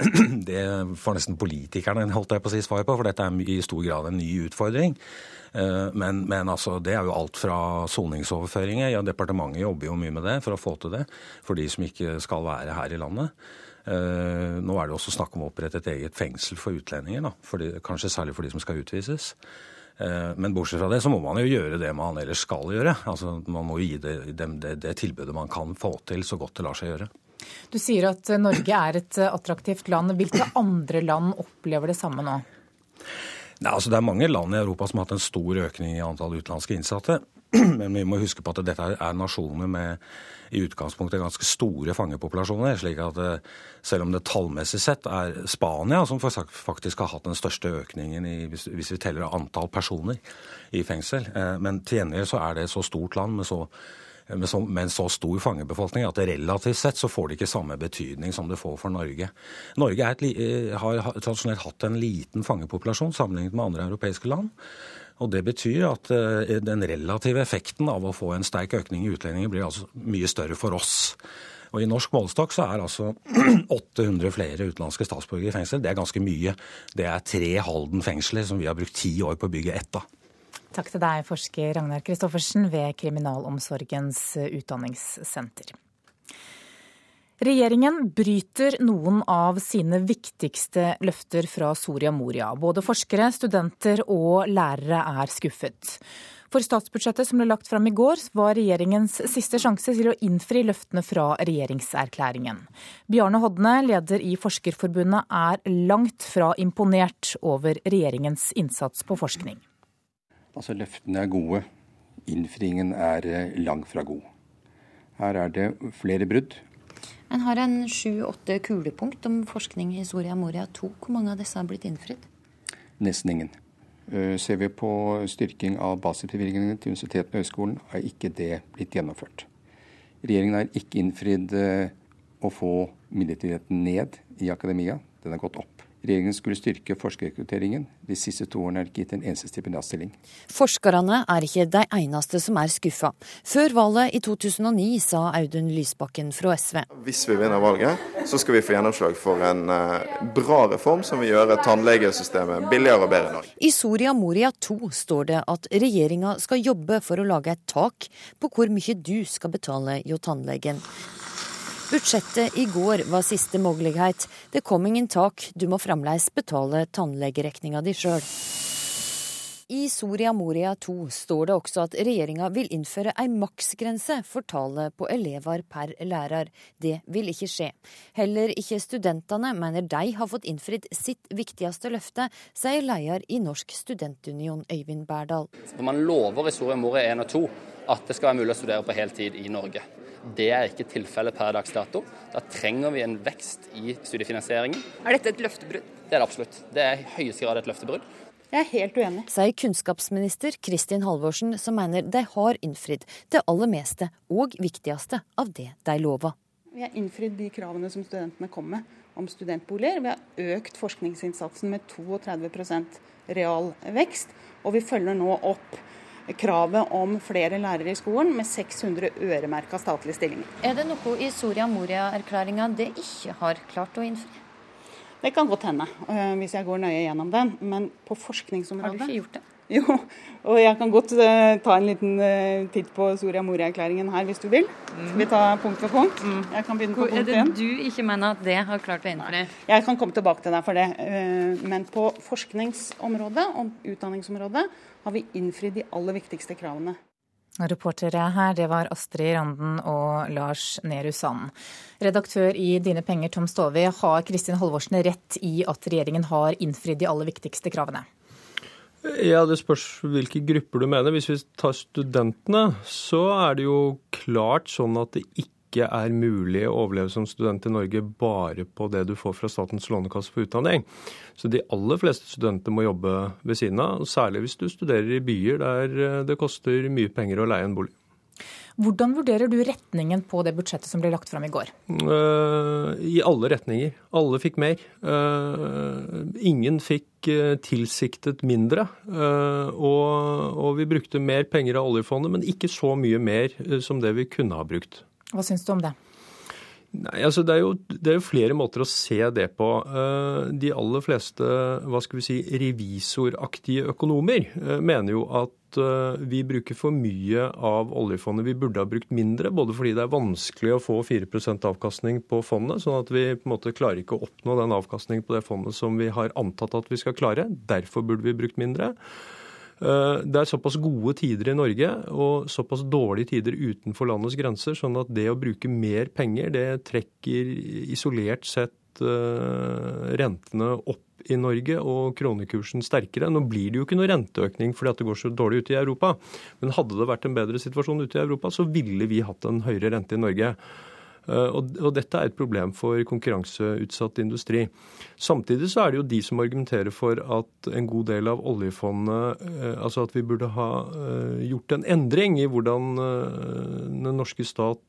det, får nesten politikerne holdt jeg på å si svar på, for dette er i stor grad en ny utfordring. Eh, men, men altså, det er jo alt fra soningsoverføringer. Ja, departementet jobber jo mye med det for å få til det for de som ikke skal være her i landet. Eh, nå er det også snakk om å opprette et eget fengsel for utlendinger, da, for de, kanskje særlig for de som skal utvises. Eh, men bortsett fra det så må man jo gjøre det man ellers skal gjøre. Altså Man må jo gi det, det, det tilbudet man kan få til, så godt det lar seg gjøre. Du sier at Norge er et attraktivt land. Hvilke andre land opplever det samme nå? Nei, altså Det er mange land i Europa som har hatt en stor økning i antall utenlandske innsatte. Men vi må huske på at dette er nasjoner med i utgangspunktet ganske store fangepopulasjoner. slik at eh, selv om det tallmessig sett er Spania som faktisk har hatt den største økningen i, hvis, vi teller antall personer i fengsel. Eh, men til gjengjeld så er det et så stort land med så med, så, med, en så stor fangebefolkning at relativt sett så får det ikke samme betydning som det får for Norge. Norge et, eh, har, tradisjonelt hatt en liten fangepopulasjon sammenlignet med andre europeiske land. Og Det betyr at eh, den relative effekten av å få en sterk økning i utlendinger blir altså mye større for oss. Og I norsk målestokk så er altså 800 flere utenlandske statsborgere i fengsel. Det er ganske mye. Det er tre Halden fengsler som vi har brukt ti år på å bygge ett av. Takk til deg, forsker Ragnar Kristoffersen ved Kriminalomsorgens utdanningssenter. Regjeringen bryter noen av sine viktigste løfter fra Soria Moria. Både forskere, studenter og lærere er skuffet. For statsbudsjettet som ble lagt fram i går, var regjeringens siste sjanse til å innfri løftene fra regjeringserklæringen. Bjarne Hodne, leder i Forskerforbundet, er langt fra imponert over regjeringens innsats på forskning. Altså, Løftene er gode, innfriingen er eh, langt fra god. Her er det flere brudd, en har en sju-åtte kulepunkt om forskning i Soria Moria 2. Hvor mange av disse har blitt innfridd? Nesten ingen. Eh, ser vi på styrking av basisbevilgningene til universitetene og høyskolen, er ikke det blitt gjennomført. Regjeringen har ikke innfridd eh, å få midlertidigheten ned i akademia. Den har gått opp. Regjeringen skulle styrke forskerrekrutteringen. De siste to årene er det ikke gitt en eneste stipendiatstilling. Forskerne er ikke de eneste som er skuffa. Før valget i 2009 sa Audun Lysbakken fra SV. Hvis vi vinner valget, så skal vi få gjennomslag for en eh, bra reform som vil gjøre tannlegesystemet billigere og bedre enn Norge. I Soria Moria 2 står det at regjeringa skal jobbe for å lage et tak på hvor mye du skal betale hjå tannlegen. Budsjettet i går var siste mulighet. Det kom ingen tak, du må fremdeles betale tannlegeregninga di sjøl. I Soria Moria 2 står det også at regjeringa vil innføre ei maksgrense for tallet på elever per lærer. Det vil ikke skje. Heller ikke studentene mener de har fått innfridd sitt viktigste løfte, sier leder i Norsk studentunion Øyvind Berdal. Man lover i Soria Moria 1 og 2 at det skal være mulig å studere på heltid i Norge. Det er ikke tilfellet per dags dato. Da trenger vi en vekst i studiefinansieringen. Er dette et løftebrudd? Det er det absolutt. Det er i høyeste grad et løftebrudd. Jeg er helt uenig. Sier kunnskapsminister Kristin Halvorsen, som mener de har innfridd det aller meste og viktigste av det de lova. Vi har innfridd de kravene som studentene kom med om studentboliger. Vi har økt forskningsinnsatsen med 32 real vekst, og vi følger nå opp kravet om flere lærere i skolen med 600 øremerka statlige stillinger. Er det noe i Soria Moria-erklæringa det ikke har klart å innfri? Det kan godt hende, eh, hvis jeg går nøye gjennom den. Men på forskningsområdet Har du ikke gjort det? Jo, og jeg kan godt uh, ta en liten uh, titt på Soria Moria-erklæringen her hvis du vil. Skal vi ta punkt for punkt? Mm. Jeg kan begynne på punkt én. Er det du ikke mener at det har klart å innfri? Jeg kan komme tilbake til deg for det. Uh, men på forskningsområdet og utdanningsområdet har vi innfridd de aller viktigste kravene. Reportere her, det var Astrid Randen og Lars Nehru Sand. Redaktør i Dine penger, Tom Stove, har Kristin Halvorsen rett i at regjeringen har innfridd de aller viktigste kravene? Ja, Det spørs hvilke grupper du mener. Hvis vi tar studentene, så er det jo klart sånn at det ikke er mulig å overleve som student i Norge bare på det du får fra Statens lånekasse for utdanning. Så de aller fleste studenter må jobbe ved siden av, særlig hvis du studerer i byer der eh, det koster mye penger å leie en bolig. Hvordan vurderer du retningen på det budsjettet som ble lagt fram i går? Uh, I alle retninger. Alle fikk mer. Uh, ingen fikk uh, tilsiktet mindre. Og, og, vi brukte mer penger av oljefondet, men ikke så mye mer som det vi kunne ha brukt. Hva syns du om det? Nei, altså det er, jo, det er, jo, flere måter å se det på. Eh, de aller fleste hva skal vi si, revisoraktige økonomer eh, mener jo at eh, vi bruker for mye av oljefondet. Vi burde ha brukt mindre, både fordi det er vanskelig å få 4% avkastning på fondet, sånn at vi på en måte klarer ikke å oppnå den avkastningen på det fondet som vi har antatt at vi skal klare. Derfor burde vi brukt mindre. Eh, det er såpass gode tider i Norge og såpass dårlige tider utenfor landets grenser, sånn at det å bruke mer penger, det trekker isolert sett eh, rentene opp i Norge og kronekursen sterkere. Nå blir det jo ikke noe renteøkning fordi det går så dårlig ute i Europa. Men hadde det vært en bedre situasjon ute i Europa, så ville vi hatt en høyere rente i Norge. Eh, og, dette er et problem for konkurranseutsatt industri. Samtidig så er det jo de som argumenterer for at en god del av oljefondet eh, Altså at vi burde ha eh, gjort en endring i hvordan den norske stat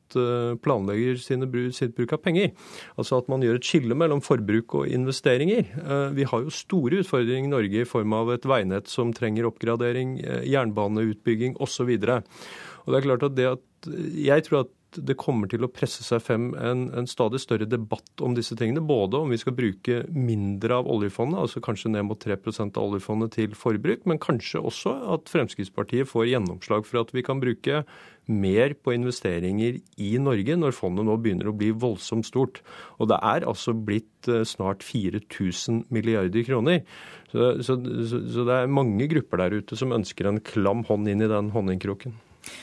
planlegger sine, sitt bruk av penger. Altså at man gjør et skille mellom forbruk og investeringer. Vi har jo store utfordringer i Norge i form av et veinett som trenger oppgradering, jernbaneutbygging osv. Og, og det er klart at det at jeg tror at det kommer til å presse seg frem en, en, stadig større debatt om disse tingene. Både om vi skal bruke mindre av oljefondet, altså kanskje ned mot 3% av oljefondet til forbruk, men kanskje også at Fremskrittspartiet får gjennomslag for at vi kan bruke mer på investeringer i Norge når fondet nå begynner å bli voldsomt stort. Og det er altså blitt eh, snart 4000 milliarder kroner. Så, så, så det er mange grupper der ute som ønsker en klam hånd inn i den honningkroken.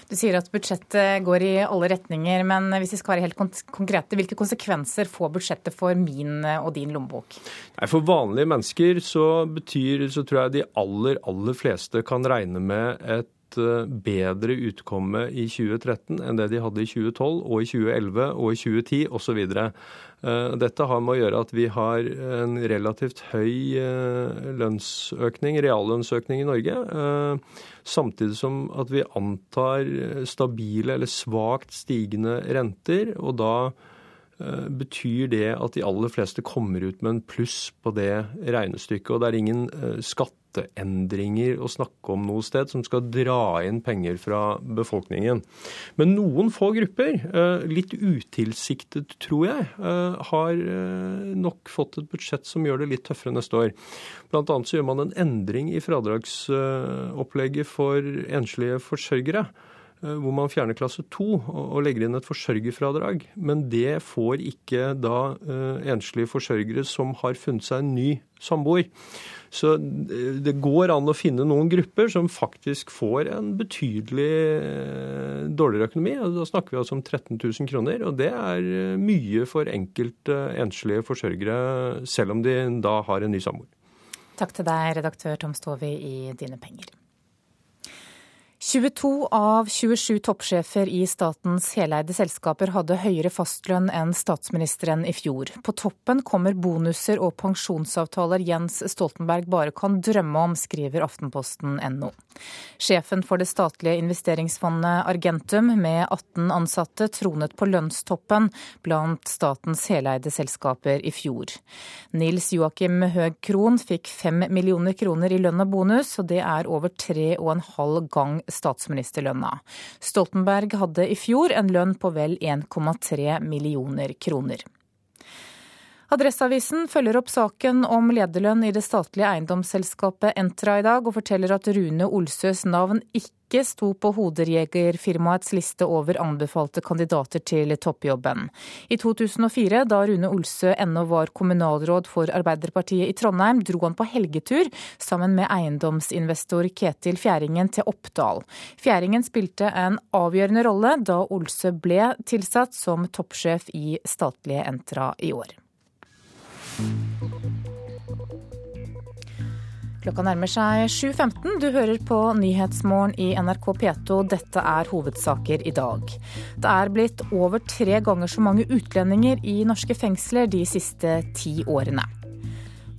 Du sier at budsjettet går i alle retninger, men hvis vi skal være helt konkrete, hvilke konsekvenser får budsjettet for min og din lommebok? Nei, for vanlige mennesker så betyr, så tror jeg de aller, aller fleste kan regne med et eh, bedre utkomme i 2013 enn det de hadde i 2012 og i 2011 og i 2010 osv. Eh, dette har med å gjøre at vi har en relativt høy eh, lønnsøkning, reallønnsøkning i Norge. Eh, samtidig som at vi antar stabile eller svakt stigende renter. Og da betyr det at de aller fleste kommer ut med en pluss på det regnestykket. Og det er ingen skatt skatteendringer å snakke om noe sted som skal dra inn penger fra befolkningen. Men noen få grupper, eh, litt utilsiktet tror jeg, eh, har eh, nok fått et budsjett som gjør det litt tøffere neste år. Annet så gjør man en endring i fradragsopplegget for enslige forsørgere hvor man fjerner klasse 2 og legger inn et forsørgerfradrag. Men det får ikke da enslige forsørgere som har funnet seg en ny samboer. Så det går an å finne noen grupper som faktisk får en betydelig eh, dårligere økonomi. Da snakker vi altså om 13 000 kroner, og det er eh, mye for enkelte enslige forsørgere, selv om de da har en ny samboer. Takk til deg, redaktør Tom Stovi i Dine penger. 22 av 27 toppsjefer i statens heleide selskaper hadde høyere fastlønn enn statsministeren i fjor. På toppen kommer bonuser og pensjonsavtaler Jens Stoltenberg bare kan drømme om, skriver Aftenposten.no. Sjefen for det statlige investeringsfondet Argentum med 18 ansatte tronet på lønnstoppen blant statens heleide selskaper i fjor. Nils Joakim Høeg Krohn fikk 5 millioner kroner i lønn og bonus, og det er over tre og en halv gang statsministerlønna. Stoltenberg hadde i fjor en lønn på vel 1,3 millioner kroner. Adresseavisen følger opp saken om lederlønn i det statlige eiendomsselskapet Entra i dag, og forteller at Rune Olsøs navn ikke sto på hoderjegerfirmaets liste over anbefalte kandidater til toppjobben. I 2004, da Rune Olsø ennå var kommunalråd for Arbeiderpartiet i Trondheim, dro han på helgetur sammen med eiendomsinvestor Ketil Fjæringen til Oppdal. Fjæringen spilte en avgjørende rolle da Olsø ble tilsatt som toppsjef i statlige Entra i år. Klokka nærmer seg 7.15. Du hører på Nyhetsmorgen i NRK P2. Dette er hovedsaker i dag. Det er blitt over tre ganger så mange utlendinger i norske fengsler de siste ti årene.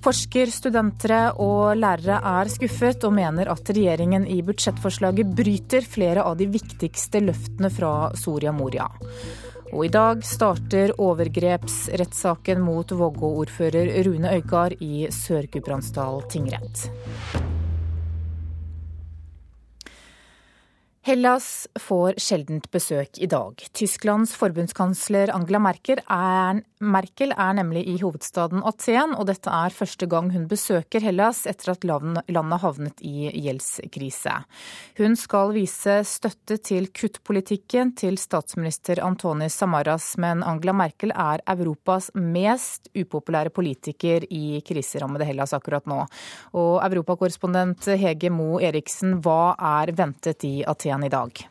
Forsker, studentere og lærere er skuffet og mener at regjeringen i budsjettforslaget bryter flere av de viktigste løftene fra Soria Moria. Og i dag starter overgrepsrettssaken mot Vågå-ordfører Rune Øygard i Sør-Gudbrandsdal tingrett. Hellas får sjeldent besøk i dag. Tysklands forbundskansler Angela Merkel er, Merkel er, nemlig i hovedstaden Aten, og dette er første gang hun besøker Hellas etter at landet havnet i gjeldskrise. Hun skal vise støtte til kuttpolitikken til statsminister Antonis Samaras, men Angela Merkel er Europas mest upopulære politiker i kriserammede Hellas akkurat nå. Og europakorrespondent Hege Mo Eriksen, hva er ventet i Aten? Igjen i dag.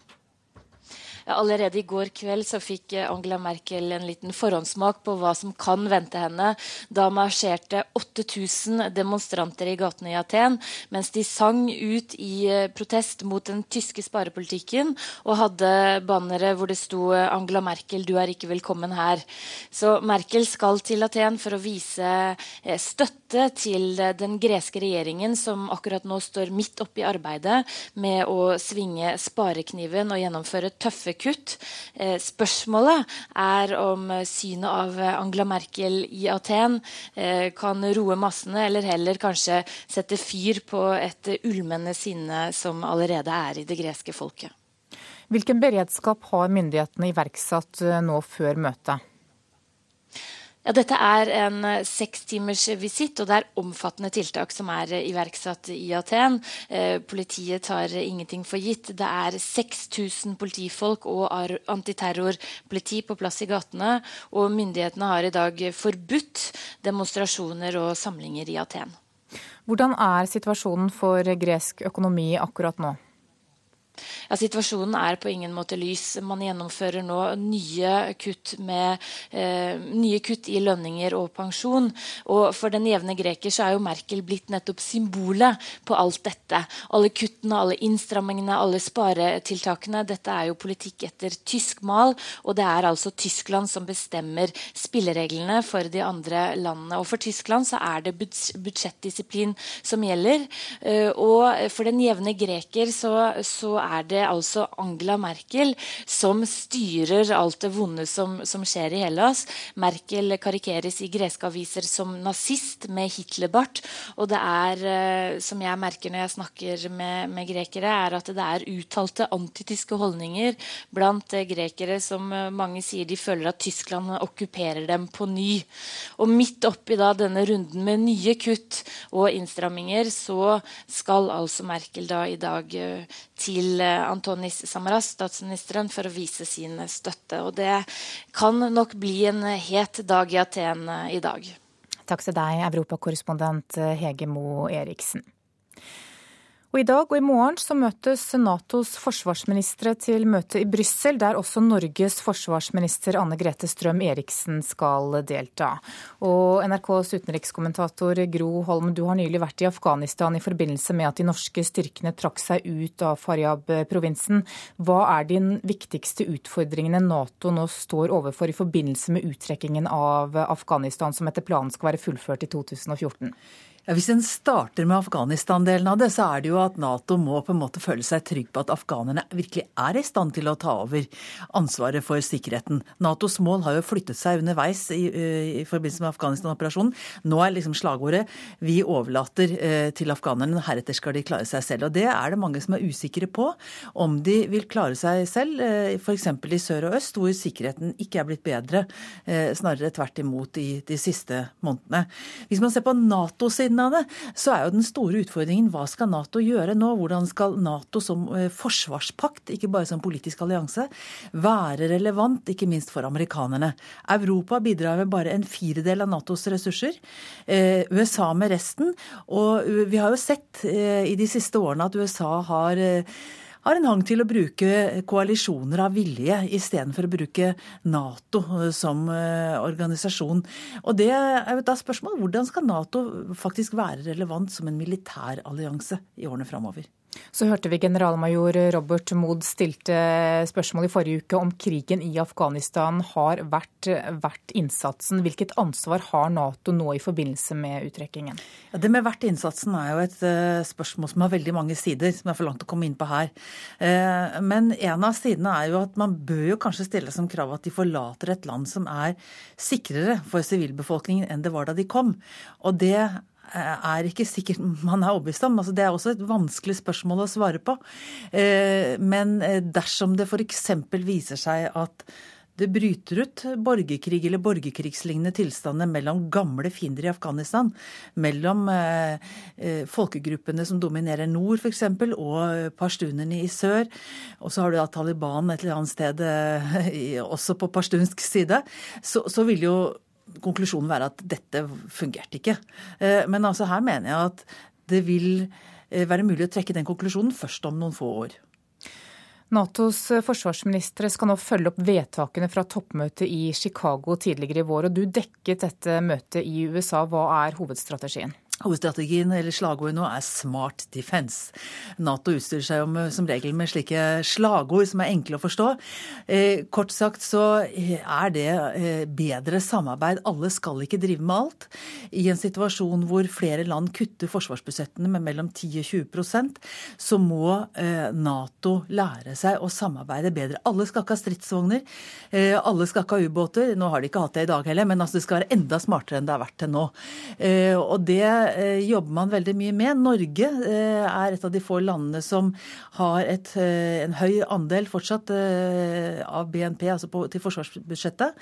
Allerede i går kveld så fikk Angela Merkel en liten forhåndssmak på hva som kan vente henne. Da marsjerte 8000 demonstranter i gatene i Aten mens de sang ut i eh, protest mot den tyske sparepolitikken og hadde bannere hvor det sto 'Angela Merkel, du er ikke velkommen her'. Så Merkel skal til Aten for å vise eh, støtte til den greske regjeringen, som akkurat nå står midt oppe i arbeidet med å svinge sparekniven og gjennomføre tøffe kutt. Eh, spørsmålet er om synet av Angela Merkel i Aten eh, kan roe massene, eller heller kanskje sette fyr på et ulmende sinne som allerede er i det greske folket. Hvilken beredskap har myndighetene iverksatt eh, nå før møtet? Ja, dette er en eh, sekstimers visitt, og det er omfattende tiltak som er eh, iverksatt i Aten. Eh, politiet tar ingenting for gitt. Det er 6000 politifolk og antiterrorpoliti på plass i gatene. Og myndighetene har i dag forbudt demonstrasjoner og samlinger i Aten. Hvordan er situasjonen for gresk økonomi akkurat nå? Ja, Situasjonen er på ingen måte lys. Man gjennomfører nå nye kutt, med, eh, nye kutt i lønninger og pensjon. Og for den jevne greker så er jo Merkel blitt nettopp symbolet på alt dette. Alle kuttene, alle innstrammingene, alle sparetiltakene. Dette er jo politikk etter tysk mal, og det er altså Tyskland som bestemmer spillereglene for de andre landene. Og for Tyskland så er det budsjettdisiplin som gjelder. Eh, og for den jevne greker så, så er det altså Angela Merkel som styrer alt det vonde som, som skjer i Hellas. Merkel karikeres i greske aviser som nazist med Hitlerbart. Og det er, eh, som jeg merker når jeg snakker med, med grekere, er at det er uttalte antityske holdninger blant eh, grekere som eh, mange sier de føler at Tyskland okkuperer dem på ny. Og midt oppi da denne runden med nye kutt og innstramminger, så skal altså Merkel da i dag til til eh, Antonis Samaras, statsministeren, for å vise sin støtte. Og det kan nok bli en het dag i Aten eh, i dag. Takk til deg, europakorrespondent eh, Hege Mo Eriksen. Og I dag og i morgen så møtes Natos forsvarsministre til møte i Brussel, der også Norges forsvarsminister Anne Grete Strøm-Eriksen skal delta. Og NRKs utenrikskommentator Gro Holm, du har nylig vært i Afghanistan i forbindelse med at de norske styrkene trakk seg ut av Faryab-provinsen. Hva er de viktigste utfordringene Nato nå står overfor i forbindelse med uttrekkingen av Afghanistan, som etter planen skal være fullført i 2014? Ja, Hvis en starter med Afghanistan-delen av det, så er det jo at Nato må på en måte føle seg trygg på at afghanerne virkelig er i stand til å ta over ansvaret for sikkerheten. Natos mål har jo flyttet seg underveis i, eh, i forbindelse med Afghanistan-operasjonen. Nå er liksom slagordet 'vi overlater eh, til afghanerne, heretter skal de klare seg selv'. Og Det er det mange som er usikre på, om de vil klare seg selv, eh, f.eks. i sør og øst, hvor sikkerheten ikke er blitt bedre, snarere tvert imot i de siste månedene. Hvis man ser på Nato-siden siden av det, så er jo den store utfordringen hva skal Nato gjøre nå? Hvordan skal Nato som eh, forsvarspakt, ikke bare som politisk allianse, være relevant, ikke minst for amerikanerne? Europa bidrar med bare en firedel av Natos ressurser. Eh, USA med resten. Og vi har jo sett eh, i de siste årene at USA har har en hang til å bruke koalisjoner av vilje istedenfor å bruke Nato som eh, organisasjon. Og det er jo da spørsmålet hvordan skal Nato faktisk være relevant som en militær allianse i årene framover? Så hørte vi generalmajor Robert Mood stilte spørsmål i forrige uke om krigen i Afghanistan har vært verdt innsatsen. Hvilket ansvar har Nato nå i forbindelse med uttrekkingen? Ja, det med verdt innsatsen er jo et uh, spørsmål som har veldig mange sider, som er for langt å komme inn på her. Uh, men en av sidene er jo at man bør jo kanskje stille som krav at de forlater et land som er sikrere for sivilbefolkningen enn det var da de kom. Og det Eh, er ikke sikkert man er overbevist om. Altså, det er også et vanskelig spørsmål å svare på. Eh, men eh, dersom det f.eks. viser seg at det bryter ut borgerkrig eller borgerkrigslignende tilstander mellom gamle fiender i Afghanistan, mellom eh, folkegruppene som dominerer nord f.eks., og pashtunerne i sør. Og så har du da Taliban et eller annet sted eh, også på pashtunsk side. Så, så vil jo konklusjonen være at dette fungerte ikke. Eh, men altså her mener jeg at det vil eh, være mulig å trekke den konklusjonen først om noen få år. Natos forsvarsministre skal nå følge opp vedtakene fra toppmøtet i Chicago tidligere i vår. og Du dekket dette møtet i USA. Hva er hovedstrategien? Hovedstrategien eller slagordet nå er 'smart defense'. Nato utstyrer seg jo som regel med slike slagord som er enkle å forstå. Eh, kort sagt så er det eh, bedre samarbeid. Alle skal ikke drive med alt. I en situasjon hvor flere land kutter forsvarsbudsjettene med mellom 10 og 20% så må eh, Nato lære seg å samarbeide bedre. Alle skal ikke ha stridsvogner. Eh, alle skal ikke ha ubåter. Nå har de ikke hatt det i dag heller, men altså det skal være enda smartere enn det har vært til nå. Eh, og det jobber man veldig mye med. Norge eh, er et av de få landene som har et, eh, en høy andel fortsatt av BNP, altså på, til forsvarsbudsjettet.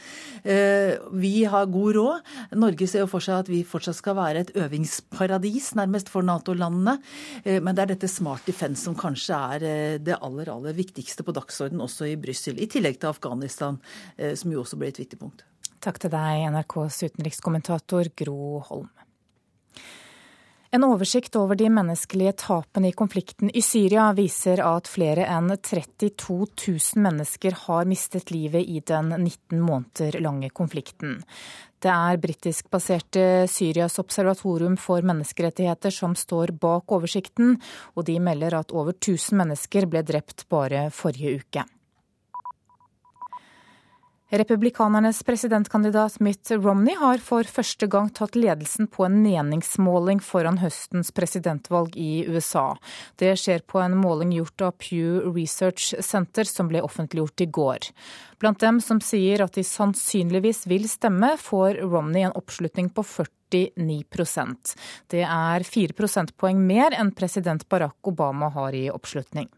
Vi har god råd. Norge ser jo for seg at vi fortsatt skal være et øvingsparadis, nærmest, for Nato-landene. Men det er dette smart defense som kanskje er det aller, aller viktigste på dagsordenen også i Brussel. I tillegg til Afghanistan, som jo også ble et viktig punkt. Takk til deg, NRKs utenrikskommentator Gro Holm. En oversikt over de menneskelige tapene i konflikten i Syria viser at flere enn 32 000 mennesker har mistet livet i den 19 måneder lange konflikten. Det er britiskbaserte Syrias observatorium for menneskerettigheter som står bak oversikten, og de melder at over 1000 mennesker ble drept bare forrige uke. Republikanernes presidentkandidat Mitt Romney har for første gang tatt ledelsen på en meningsmåling foran høstens presidentvalg i USA. Det skjer på en måling gjort av Pew Research Center som ble offentliggjort i går. Blant dem som sier at de sannsynligvis vil stemme, får Romney en oppslutning på 49% Det er fire prosentpoeng mer enn president Barack Obama har i oppslutning.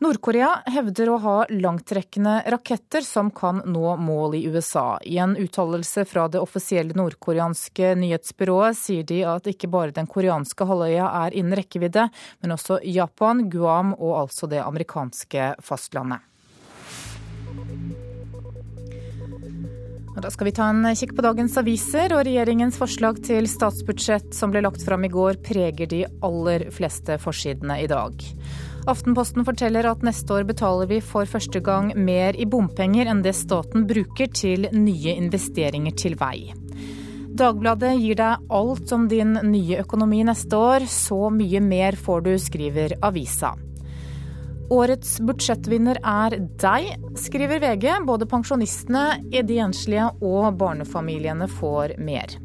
Nord-Korea hevder å ha langtrekkende raketter som kan nå mål i USA. I en uttalelse fra det offisielle nordkoreanske nyhetsbyrået sier de at ikke bare den koreanske halvøya er innen rekkevidde, men også Japan, Guam og altså det amerikanske fastlandet. Da skal vi ta en kikk på dagens aviser, og regjeringens forslag til statsbudsjett som ble lagt fram i går, preger de aller fleste forsidene i dag. Aftenposten forteller at neste år betaler vi for første gang mer i bompenger enn det staten bruker til nye investeringer til vei. Dagbladet gir deg alt om din nye økonomi neste år. Så mye mer får du, skriver avisa. Årets budsjettvinner er deg, skriver VG. Både pensjonistene, de enslige og barnefamiliene får mer.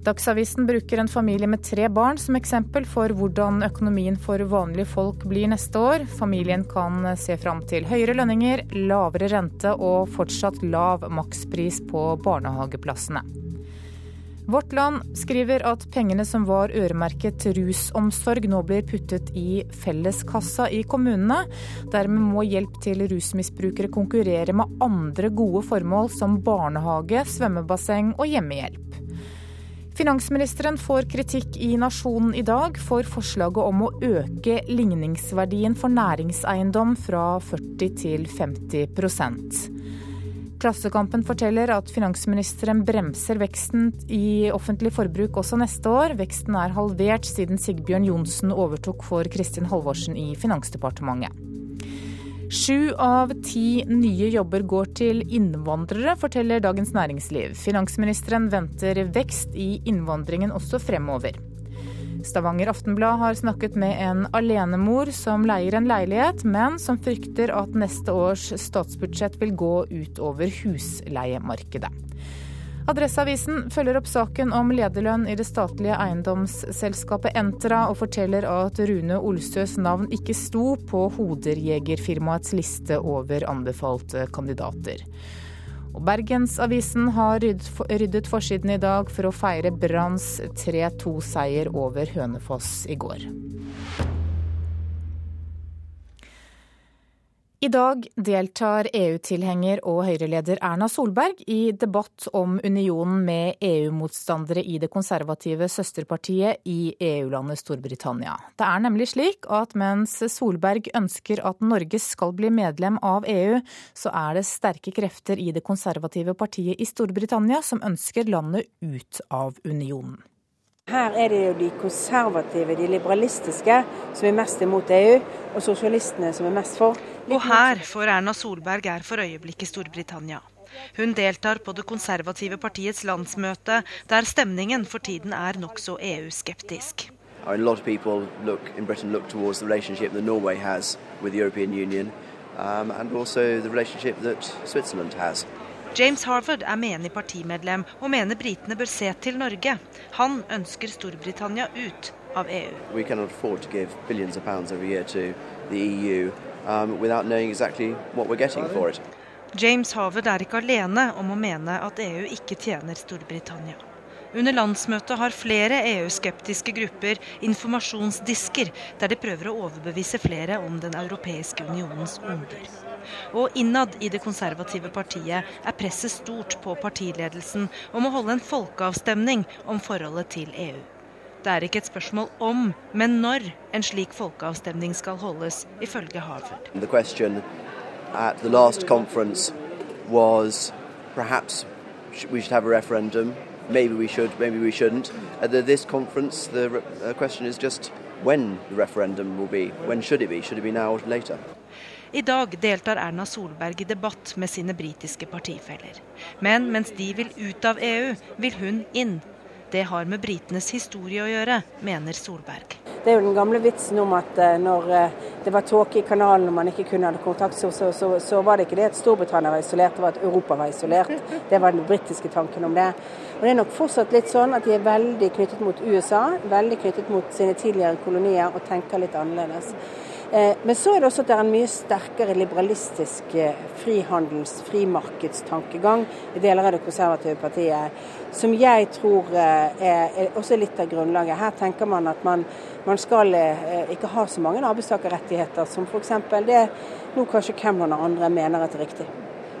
Dagsavisen bruker en familie med tre barn som eksempel for hvordan økonomien for vanlige folk blir neste år. Familien kan se fram til høyere lønninger, lavere rente og fortsatt lav makspris på barnehageplassene. Vårt Land skriver at pengene som var øremerket rusomsorg nå blir puttet i felleskassa i kommunene. Dermed må hjelp til rusmisbrukere konkurrere med andre gode formål som barnehage, svømmebasseng og hjemmehjelp. Finansministeren får kritikk i Nasjonen i dag for forslaget om å øke ligningsverdien for næringseiendom fra 40 til 50% Klassekampen forteller at finansministeren bremser veksten i offentlig forbruk også neste år. Veksten er halvert siden Sigbjørn Johnsen overtok for Kristin Halvorsen i Finansdepartementet. Sju av ti nye jobber går til innvandrere, forteller Dagens Næringsliv. Finansministeren venter vekst i innvandringen også fremover. Stavanger Aftenblad har snakket med en alenemor som leier en leilighet, men som frykter at neste års statsbudsjett vil gå utover husleiemarkedet. Adresseavisen følger opp saken om lederlønn i det statlige eiendomsselskapet Entra, og forteller at Rune Olsøs navn ikke sto på hoderjegerfirmaets liste over anbefalte kandidater. Og Bergensavisen har ryddet forsiden i dag for å feire Branns 3-2-seier over Hønefoss i går. I dag deltar EU-tilhenger og Høyre-leder Erna Solberg i debatt om unionen med EU-motstandere i det konservative søsterpartiet i EU-landet Storbritannia. Det er nemlig slik at mens Solberg ønsker at Norge skal bli medlem av EU, så er det sterke krefter i det konservative partiet i Storbritannia som ønsker landet ut av unionen. Her er det jo de konservative, de liberalistiske, som er mest imot EU, og sosialistene som er mest for. Og her får Erna Solberg er for øyeblikket Storbritannia. Hun deltar på det konservative partiets landsmøte, der stemningen for tiden er nokså EU-skeptisk. A lot of people look in Britain look towards the relationship that Norway has with the European Union, um, and also the relationship that Switzerland has. James Harvard er menig partimedlem og mener britene bør se til Norge. Han ønsker Storbritannia ut av EU. We cannot afford to give billions of pounds every year to the EU um, without knowing exactly what we're getting for it. James Harvard er ikke alene om å mene at EU ikke tjener Storbritannia. Under landsmøtet har flere EU-skeptiske grupper informasjonsdisker, der de prøver å overbevise flere om Den europeiske unionens onder. Og innad i det konservative partiet er presset stort på partiledelsen om å holde en folkeavstemning om forholdet til EU. Det er ikke et spørsmål om, men når en slik folkeavstemning skal holdes, ifølge Harvard. Was perhaps we should have a referendum. Maybe we should, maybe we shouldn't. At this conference, the question is just when the referendum will be. When should it be? Should it be now or later? I dag deltar Erna Solberg i debatt med sine britiske partifeller. Men mens de vil ut av EU, vil hun inn. Det har med britenes historie å gjøre, mener Solberg. Det er jo den gamle vitsen om at eh, når eh, det var tåke i kanalen og man ikke kunne ha kontakt, så, så, så, så, var det ikke det at Storbritannia var isolert, det var at Europa var isolert. Det var den britiske tanken om det. Og Det er nok fortsatt litt sånn at de er veldig knyttet mot USA, veldig knyttet mot sine tidligere kolonier og tenker litt annerledes. Eh, men så er det også at det er en mye sterkere liberalistisk eh, frihandels-, frimarkedstankegang i deler av det konservative partiet, som jeg tror er, er, også litt av grunnlaget. Her tenker man at man, man skal ikke ha så mange arbeidstakerrettigheter som f.eks. det nå kanskje Cameron og andre mener er riktig.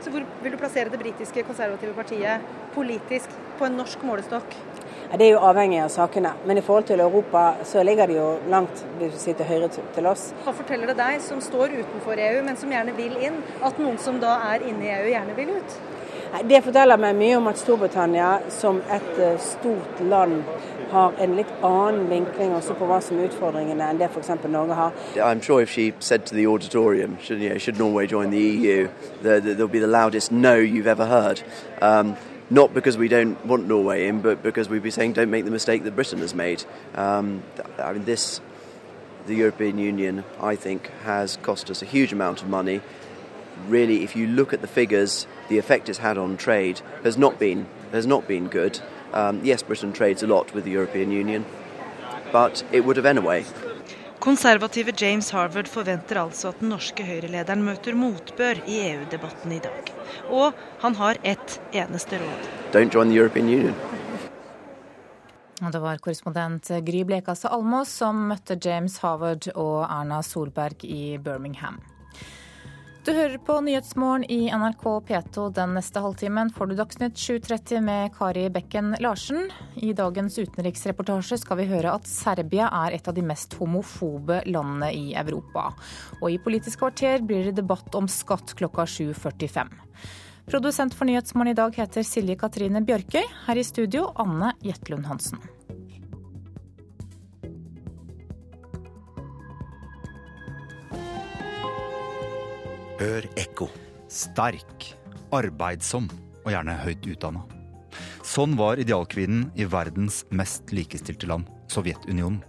Så hvor vil du plassere det britiske konservative partiet politisk på en norsk målestokk? Det er jo avhengig av sakene. Men i forhold til Europa så ligger de jo langt hvis vi sitter høyre til oss. Hva forteller det deg, som står utenfor EU, men som gjerne vil inn, at noen som da er inne i EU, gjerne vil ut? Det forteller meg mye om at Storbritannia som et eh, stort land har en litt annen vinkling også på hva som er utfordringene enn det f.eks. Norge har. I'm sure if she said to the auditorium, should, you know, should Norway join the EU, the, the, there'll be the loudest no you've ever heard. Um, not because we don't want Norway in, but because we'd be saying don't make the mistake that Britain has made. Um, I mean, this, the European Union, I think, has cost us a huge amount of money. Really, if you look at the figures, the effect it's had on trade has not been has not been good. Um, yes, Britain trades a lot with the European Union, but it would have anyway. Konservative James Harvard forventer altså at den norske høyrelederen møter motbør i EU-debatten i dag. Og han har ett eneste råd. Don't join the European Union. Det var korrespondent Gry Blekastad Almås som møtte James Harvard og Erna Solberg i Birmingham. Du hører på Nyhetsmorgen i NRK P2. Den neste halvtimen får du Dagsnytt 7.30 med Kari Bekken Larsen. I dagens utenriksreportasje skal vi høre at Serbia er et av de mest homofobe landene i Europa. Og i Politisk kvarter blir det debatt om skatt klokka 7.45. Produsent for Nyhetsmorgen i dag heter Silje Katrine Bjørkøy. Her i studio Anne Jetlund Hansen. Hør ekko. Sterk, arbeidsom og gjerne høyt utdanna. Sånn var idealkvinnen i verdens mest likestilte land, Sovjetunionen.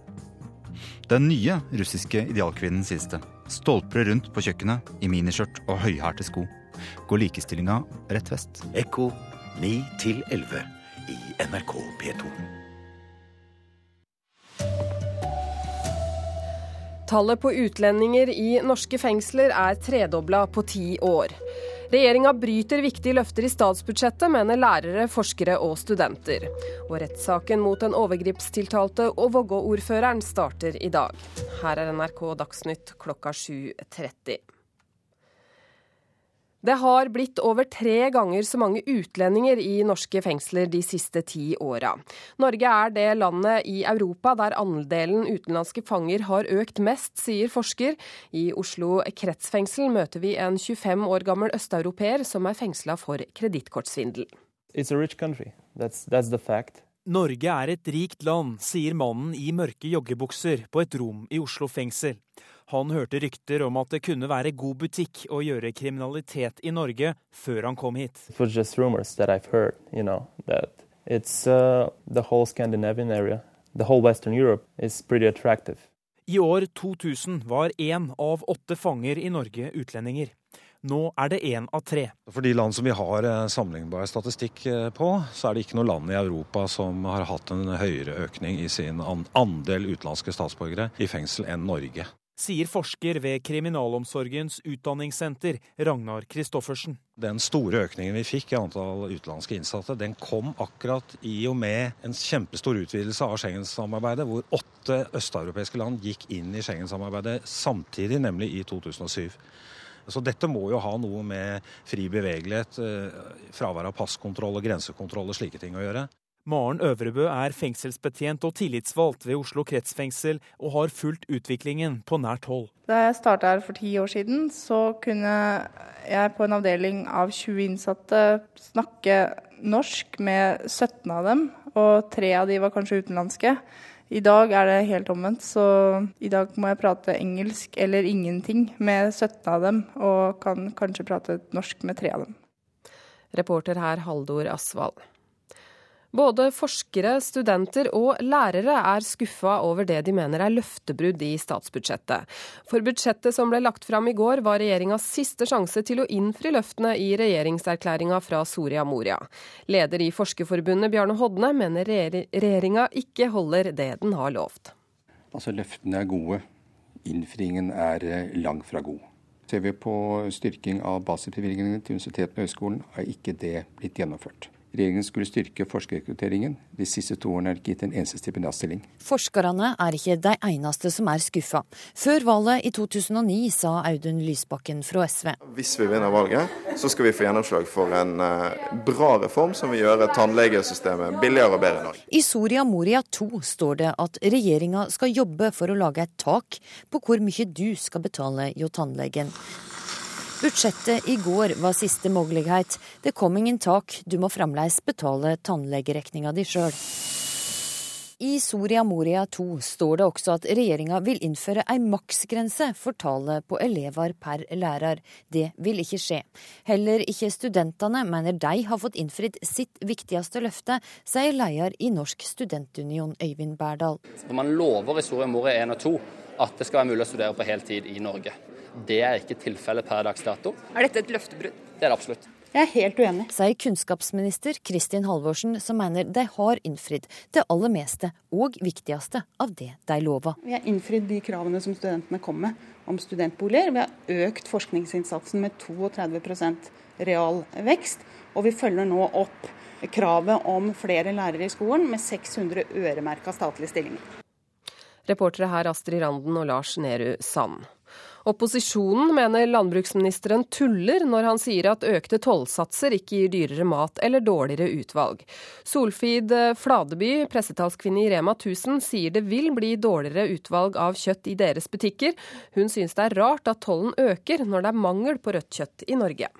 Den nye russiske idealkvinnen, sies det, stolprer rundt på kjøkkenet i miniskjørt og høyhælte sko. Går likestillinga rett vest? Ekko 9 11 i NRK P2. Tallet på utlendinger i norske fengsler er tredobla på ti år. Regjeringa bryter viktige løfter i statsbudsjettet, mener lærere, forskere og studenter. Og rettssaken mot den overgripstiltalte og Vågå-ordføreren starter i dag. Her er NRK Dagsnytt klokka 7.30. Det har blitt over tre ganger så mange utlendinger i norske fengsler de siste ti åra. Norge er det landet i Europa der andelen utenlandske fanger har økt mest, sier forsker. I Oslo kretsfengsel møter vi en 25 år gammel østeuropeer som er fengsla for kredittkortsvindel. Norge er et rikt land, sier mannen i mørke joggebukser på et rom i Oslo fengsel. Han hørte rykter om at det kunne være god butikk å gjøre kriminalitet i Norge før han kom hit. Heard, you know, uh, the whole Scandinavian area, the Western Europe is pretty attractive. I år 2000 var én av åtte fanger i Norge utlendinger. Nå er det én av tre. For de land som vi har eh, sammenlignbar statistikk eh, på, så er det ikke noe land i Europa som har hatt en høyere økning i sin andel utenlandske statsborgere i fengsel enn Norge sier forsker ved Kriminalomsorgens utdanningssenter, Ragnar Christoffersen. Den store økningen vi fikk i antall utenlandske innsatte, den kom akkurat i og med en kjempestor utvidelse av Schengen-samarbeidet, hvor åtte østeuropeiske land gikk inn i Schengen-samarbeidet samtidig, nemlig i 2007. Så dette må jo ha noe med fri bevegelighet, eh, fravær av passkontroll og grensekontroll og slike ting å gjøre. Maren Øvrebø er fengselsbetjent og tillitsvalgt ved Oslo kretsfengsel, og har fulgt utviklingen på nært hold. Da jeg starta her for ti år siden, så kunne jeg på en avdeling av 20 innsatte snakke norsk med 17 av dem, og tre av de var kanskje utenlandske. I dag er det helt omvendt, så i dag må jeg prate engelsk eller ingenting med 17 av dem, og kan kanskje prate norsk med tre av dem. Reporter her Haldor Asvald. Både forskere, studenter og lærere er skuffa over det de mener er løftebrudd i statsbudsjettet. For budsjettet som ble lagt fram i går var regjeringas siste sjanse til å innfri løftene i regjeringserklæringa fra Soria Moria. Leder i Forskerforbundet Bjarne Hodne mener regjeringa ikke holder det den har lovt. Altså Løftene er gode, innfriingen er eh, langt fra god. Ser vi på styrking av basisbevilgningene til universitetene og høyskolen, er ikke det blitt gjennomført. Regjeringen skulle styrke forskerrekrutteringen. De siste to årene er det ikke gitt en eneste stipendiatstilling. Forskerne er ikke de eneste som er skuffa. Før valget i 2009 sa Audun Lysbakken fra SV. Hvis vi vinner valget, så skal vi få gjennomslag for en eh, bra reform som vil gjøre tannlegesystemet billigere og bedre enn Norge. I Soria Moria 2 står det at regjeringa skal jobbe for å lage et tak på hvor mye du skal betale hjå tannlegen. Budsjettet i går var siste mulighet. Det kom ingen tak, du må fremdeles betale tannlegeregninga di sjøl. I Soria Moria 2 står det også at regjeringa vil innføre ei maksgrense for tallet på elever per lærer. Det vil ikke skje. Heller ikke studentene mener de har fått innfridd sitt viktigste løfte, sier leder i Norsk studentunion Øyvind Berdal. Man lover i Soria Moria 1 og 2 at det skal være mulig å studere på heltid i Norge. Det er ikke tilfellet per dags dato. Er dette et løftebrudd? Det er det absolutt. Jeg er helt uenig. Sier kunnskapsminister Kristin Halvorsen, som mener de har innfridd det aller meste og viktigste av det de lova. Vi har innfridd de kravene som studentene kom med om studentboliger. Vi har økt forskningsinnsatsen med 32% realvekst. Og vi følger nå opp kravet om flere lærere i skolen med 600 øremerka statlige stillinger. Reportere her Astrid Randen og Lars Nehru Sand. Opposisjonen mener landbruksministeren tuller når han sier at økte tollsatser ikke gir dyrere mat eller dårligere utvalg. Solfrid Fladeby, pressetalskvinne i Rema 1000, sier det vil bli dårligere utvalg av kjøtt i deres butikker. Hun synes det er rart at tollen øker når det er mangel på rødt kjøtt i Norge.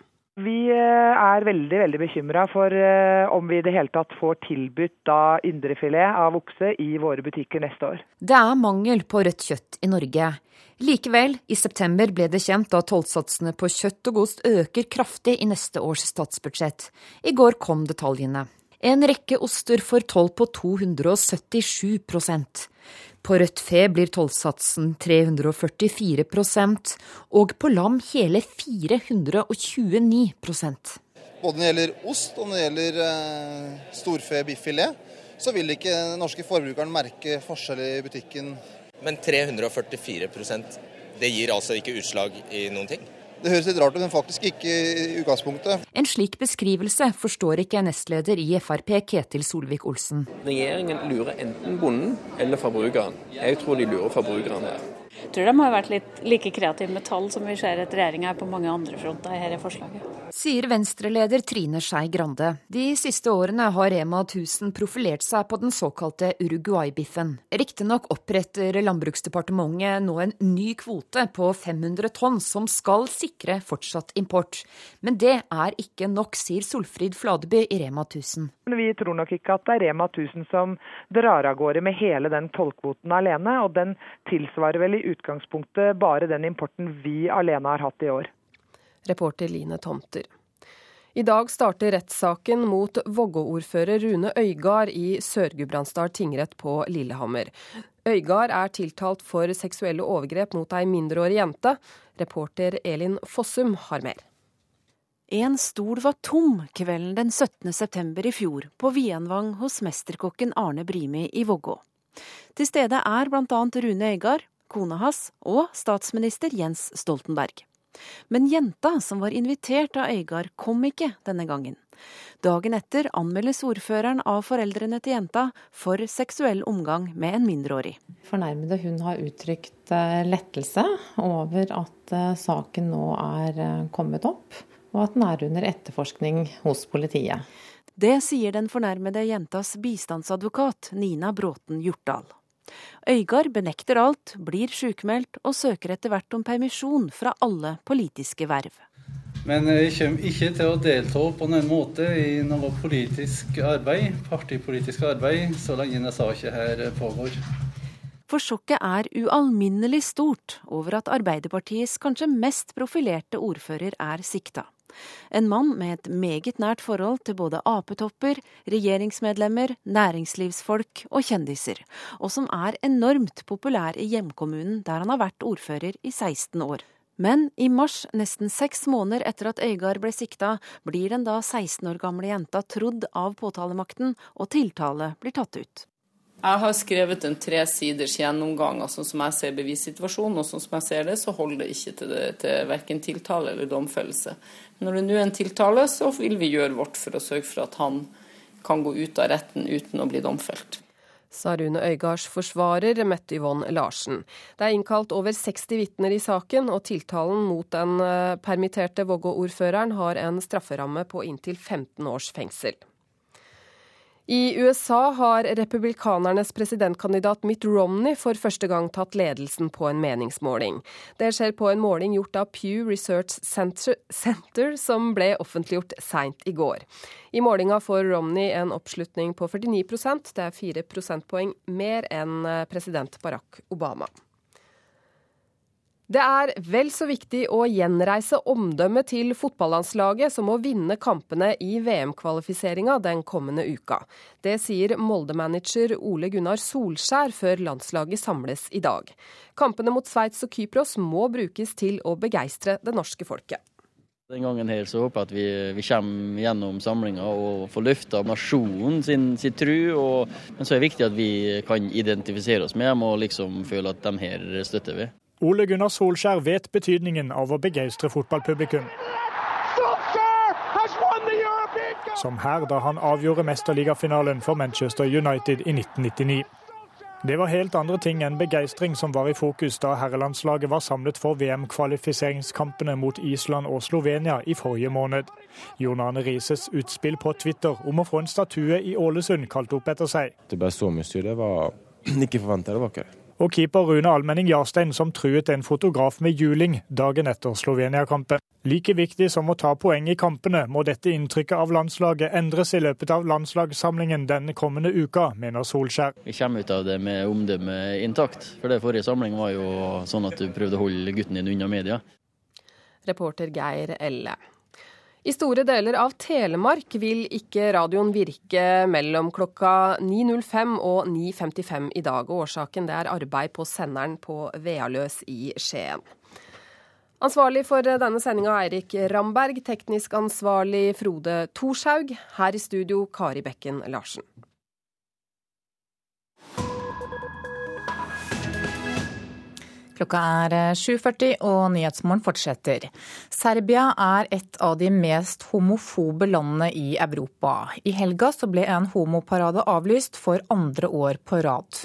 Vi eh, er veldig veldig bekymra for eh, om vi i det hele tatt får tilbudt da indrefilet av okse i våre butikker neste år. Det er mangel på rødt kjøtt i Norge. Likevel, i september ble det kjent at tollsatsene på kjøtt og ost øker kraftig i neste års statsbudsjett. I går kom detaljene. En rekke oster får toll på 277% På rødt fe blir tollsatsen 344% og på lam hele 429% Både når det gjelder ost og når det gjelder eh, storfe bifffilet, så vil ikke den norske forbrukeren merke forskjell i butikken men 344% det gir altså ikke utslag i noen ting? Det høres litt rart ut, men faktisk ikke i utgangspunktet. En slik beskrivelse forstår ikke nestleder i Frp, Ketil Solvik-Olsen. Regjeringen lurer enten bonden eller forbrukeren. Jeg tror de lurer forbrukeren her. Jeg tror de har vært litt like kreative med tall som vi ser at regjeringa er på mange andre fronter i dette forslaget sier Venstre-leder Trine Skei Grande. De siste årene har Rema 1000 profilert seg på den såkalte Uruguay-biffen. Riktignok oppretter Landbruksdepartementet nå en ny kvote på 500 tonn som skal sikre fortsatt import. Men det er ikke nok, sier Solfrid Fladeby i Rema 1000. Vi tror nok ikke at det er Rema 1000 som drar av gårde med hele den tollkvoten alene, og den tilsvarer vel i utgangspunktet bare den importen vi alene har hatt i år. Reporter Line Tomter. I dag starter rettssaken mot Vågå-ordfører Rune Øygard i Sør-Gudbrandsdal tingrett på Lillehammer. Øygard er tiltalt for seksuelle overgrep mot ei mindreårig jente. Reporter Elin Fossum har mer. En stol var tom kvelden den 17. september i fjor på Vienvang hos mesterkokken Arne Brimi i Vågå. Til stede er bl.a. Rune Øygard, kona hans og statsminister Jens Stoltenberg. Men jenta som var invitert av Øygard, kom ikke denne gangen. Dagen etter anmeldes ordføreren av foreldrene til jenta for seksuell omgang med en mindreårig. Fornærmede hun har uttrykt eh, lettelse over at eh, saken nå er eh, kommet opp, og at den er under etterforskning hos politiet. Det sier den fornærmede jentas bistandsadvokat Nina Bråten Hjortdal. Øygard benekter alt, blir sykemeldt og søker etter hvert om permisjon fra alle politiske verv. Men jeg kommer ikke til å delta på noen måte i noe politisk arbeid, partipolitisk arbeid, så lenge denne saken her pågår. For sjokket er ualminnelig stort over at Arbeiderpartiets kanskje mest profilerte ordfører er sikta. En mann med et meget nært forhold til både apetopper, regjeringsmedlemmer, næringslivsfolk og kjendiser, og som er enormt populær i hjemkommunen der han har vært ordfører i 16 år. Men i mars, nesten seks måneder etter at Øygard ble sikta, blir den da 16 år gamle jenta trodd av påtalemakten, og tiltale blir tatt ut. Jeg har skrevet en tresiders gjennomgang av sånn som jeg ser bevissituasjonen, og sånn som jeg ser det, så holder det ikke til, det, til verken tiltale eller domfellelse. Når det nå er en tiltale, så vil vi gjøre vårt for å sørge for at han kan gå ut av retten uten å bli domfelt. Sa Rune Øygards forsvarer Mette Yvonne Larsen. Det er innkalt over 60 vitner i saken, og tiltalen mot den eh, permitterte Vågå-ordføreren har en strafferamme på inntil 15 års fengsel. I USA har republikanernes presidentkandidat Mitt Romney for første gang tatt ledelsen på en meningsmåling. Det skjer på en måling gjort av Pew Research Center, Center som ble offentliggjort seint i går. I målinga får Romney en oppslutning på 49% det er fire prosentpoeng mer enn president Barack Obama. Det er vel så viktig å gjenreise omdømmet til fotballandslaget som å vinne kampene i VM-kvalifiseringa den kommende uka. Det sier Molde-manager Ole Gunnar Solskjær før landslaget samles i dag. Kampene mot Sveits og Kypros må brukes til å begeistre det norske folket. Den gangen her så håper jeg at vi, vi kommer gjennom samlinga og får løfta nasjonen sin, sin tru. Og, men så er det viktig at vi kan identifisere oss med dem og liksom føle at dem her støtter vi. Ole Gunnar Solskjær vet betydningen av å begeistre fotballpublikum. Som her da han avgjorde mesterligafinalen for Manchester United i 1999. Det var helt andre ting enn begeistring som var i fokus da herrelandslaget var samlet for VM-kvalifiseringskampene mot Island og Slovenia i forrige måned. Jon Arne Rises utspill på Twitter om å få en statue i Ålesund kalt opp etter seg. Det ble så mye styr. Det var ikke forventa, det var ikke og keeper Rune Almenning Jarstein som truet en fotograf med juling dagen etter Slovenia-kampen. Like viktig som å ta poeng i kampene, må dette inntrykket av landslaget endres i løpet av landslagssamlingen denne kommende uka, mener Solskjær. Vi kommer ut av det med omdømmet intakt. For det forrige samling var jo sånn at du prøvde å holde gutten din unna media. Reporter Geir Elle. I store deler av Telemark vil ikke radioen virke mellom klokka 9.05 og 9.55 i dag. og Årsaken er arbeid på senderen på Vealøs i Skien. Ansvarlig for denne sendinga Eirik Ramberg, teknisk ansvarlig Frode Thorshaug. Her i studio Kari Bekken Larsen. Klokka er 7.40 eh, og Nyhetsmorgen fortsetter. Serbia er et av de mest homofobe landene i Europa. I helga så ble en homoparade avlyst for andre år på rad.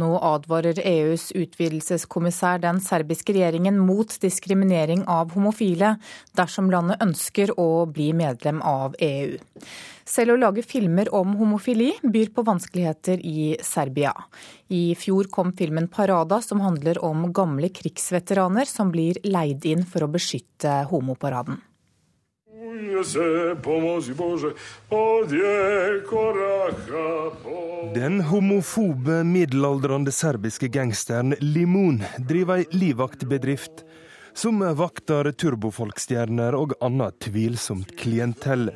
Nå advarer EUs utvidelseskommissær den serbiske regjeringen mot diskriminering av homofile dersom landet ønsker å bli medlem av EU. Selv å lage filmer om homofili byr på vanskeligheter i Serbia. I fjor kom filmen 'Parada', som handler om gamle krigsveteraner som blir leid inn for å beskytte homoparaden. Den homofobe middelaldrende serbiske gangsteren Limon driver ei livvaktbedrift som vakter turbofolkstjerner og annet tvilsomt klientell.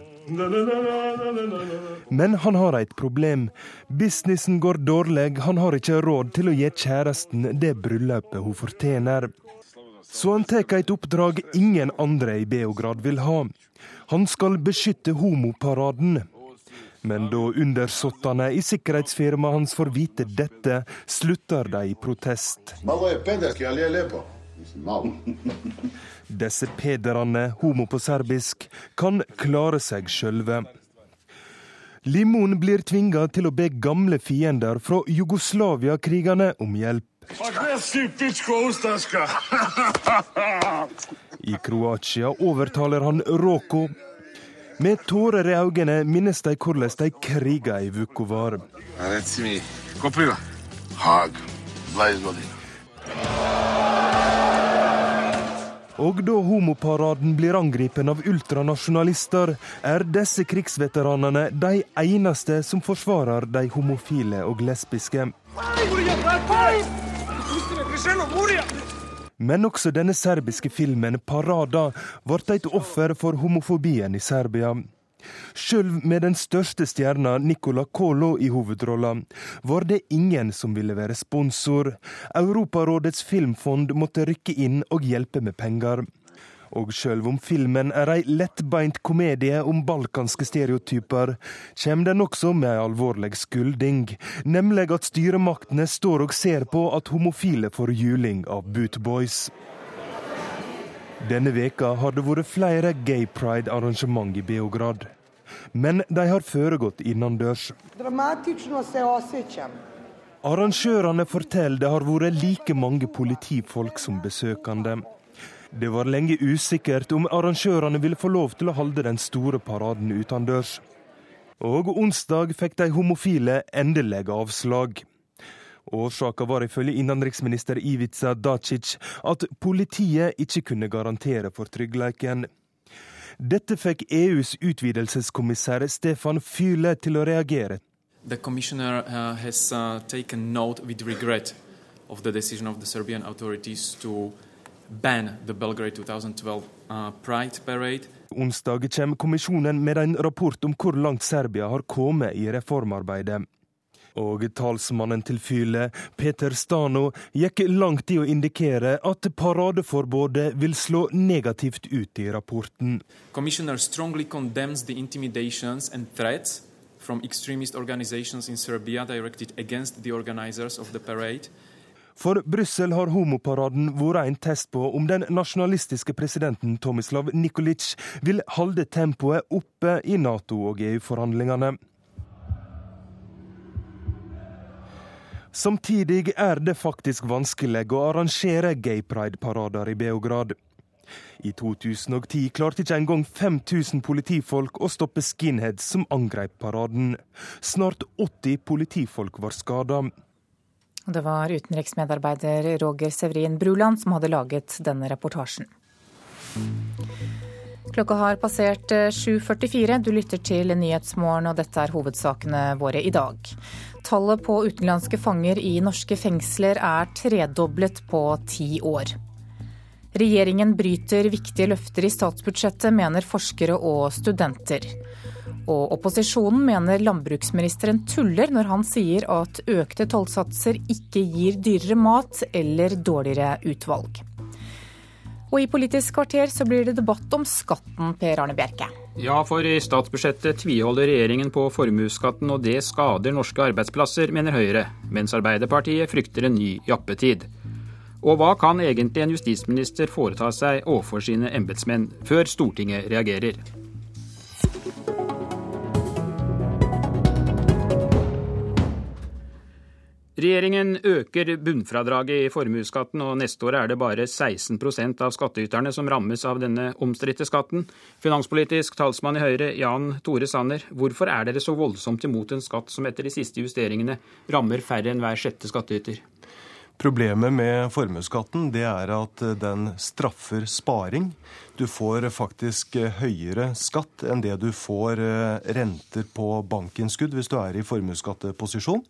Men han har et problem. Businessen går dårlig, han har ikke råd til å gi kjæresten det bryllupet hun fortjener. Så han tar et oppdrag ingen andre i Beograd vil ha. Han skal beskytte homoparaden. Men da undersåttene i sikkerhetsfirmaet hans får vite dette, slutter de i protest. Disse pederne, homo på serbisk, kan klare seg sjølve. Limon blir tvinga til å be gamle fiender fra Jugoslavia-krigene om hjelp. I Kroatia overtaler han Roko. Med tårer i øynene minnes de hvordan de kriga i Vukovar. Hag. 20 godina. Og da homoparaden blir angripen av ultranasjonalister, er disse krigsveteranene de eneste som forsvarer de homofile og lesbiske. Men også denne serbiske filmen 'Parada' ble et offer for homofobien i Serbia. Sjøl med den største stjerna Nicola Colo i hovedrolla, var det ingen som ville være sponsor. Europarådets filmfond måtte rykke inn og hjelpe med penger. Og sjøl om filmen er ei lettbeint komedie om balkanske stereotyper, kommer den også med ei alvorlig skulding, nemlig at styremaktene står og ser på at homofile får juling av bootboys. Denne veka har det vært flere gay pride-arrangement i Beograd. Men de har foregått innendørs. Arrangørene forteller det har vært like mange politifolk som besøkende. Det var lenge usikkert om arrangørene ville få lov til å holde den store paraden utendørs. Og onsdag fikk de homofile endelig avslag. Årsaka var ifølge innenriksminister Ivica Dacic at politiet ikke kunne garantere for tryggheten. Dette fikk EUs utvidelseskommissær Stefan Fyhle til å reagere. The commissioner uh, has uh, taken note with regret of the decision of the Serbian authorities to ban the Belgrade 2012 uh, Pride Parade. Onsdag kommer kommisjonen med en rapport om hvor langt Serbia har kommet i reformarbeidet. Og talsmannen til Fyle, Peter Stano, gikk langt i å indikere at paradeforbudet vil slå negativt ut i rapporten. Commissioner strongly condemns the intimidations and threats from extremist organizations in Serbia directed against the organizers of the parade. For Brussel har homoparaden vært en test på om den nasjonalistiske presidenten Tomislav Nikolic vil holde tempoet oppe i Nato- og EU-forhandlingene. Samtidig er det faktisk vanskelig å arrangere gay pride-parader i Beograd. I 2010 klarte ikke engang 5000 politifolk å stoppe skinheads som angrep paraden. Snart 80 politifolk var skada. Det var utenriksmedarbeider Roger Severin Bruland som hadde laget denne reportasjen. Klokka har passert 7.44. Du lytter til Nyhetsmorgen, og dette er hovedsakene våre i dag. Tallet på utenlandske fanger i norske fengsler er tredoblet på ti år. Regjeringen bryter viktige løfter i statsbudsjettet, mener forskere og studenter. Og opposisjonen mener landbruksministeren tuller når han sier at økte tollsatser ikke gir dyrere mat eller dårligere utvalg. Og i Politisk kvarter så blir det debatt om skatten, Per Arne Bjerke. Ja, for i statsbudsjettet tviholder regjeringen på formuesskatten, og det skader norske arbeidsplasser, mener Høyre, mens Arbeiderpartiet frykter en ny jappetid. Og hva kan egentlig en justisminister foreta seg overfor sine embetsmenn, før Stortinget reagerer? Regjeringen øker bunnfradraget i formuesskatten, og neste år er det bare 16% av skattyterne som rammes av denne omstridte skatten. Finanspolitisk talsmann i Høyre, Jan Tore Sanner, hvorfor er dere så voldsomt imot en skatt som etter de siste justeringene rammer færre enn hver sjette skattyter? Problemet med formuesskatten er at den straffer sparing. Du får faktisk høyere skatt enn det du får renter på bankinnskudd hvis du er i formuesskatteposisjon.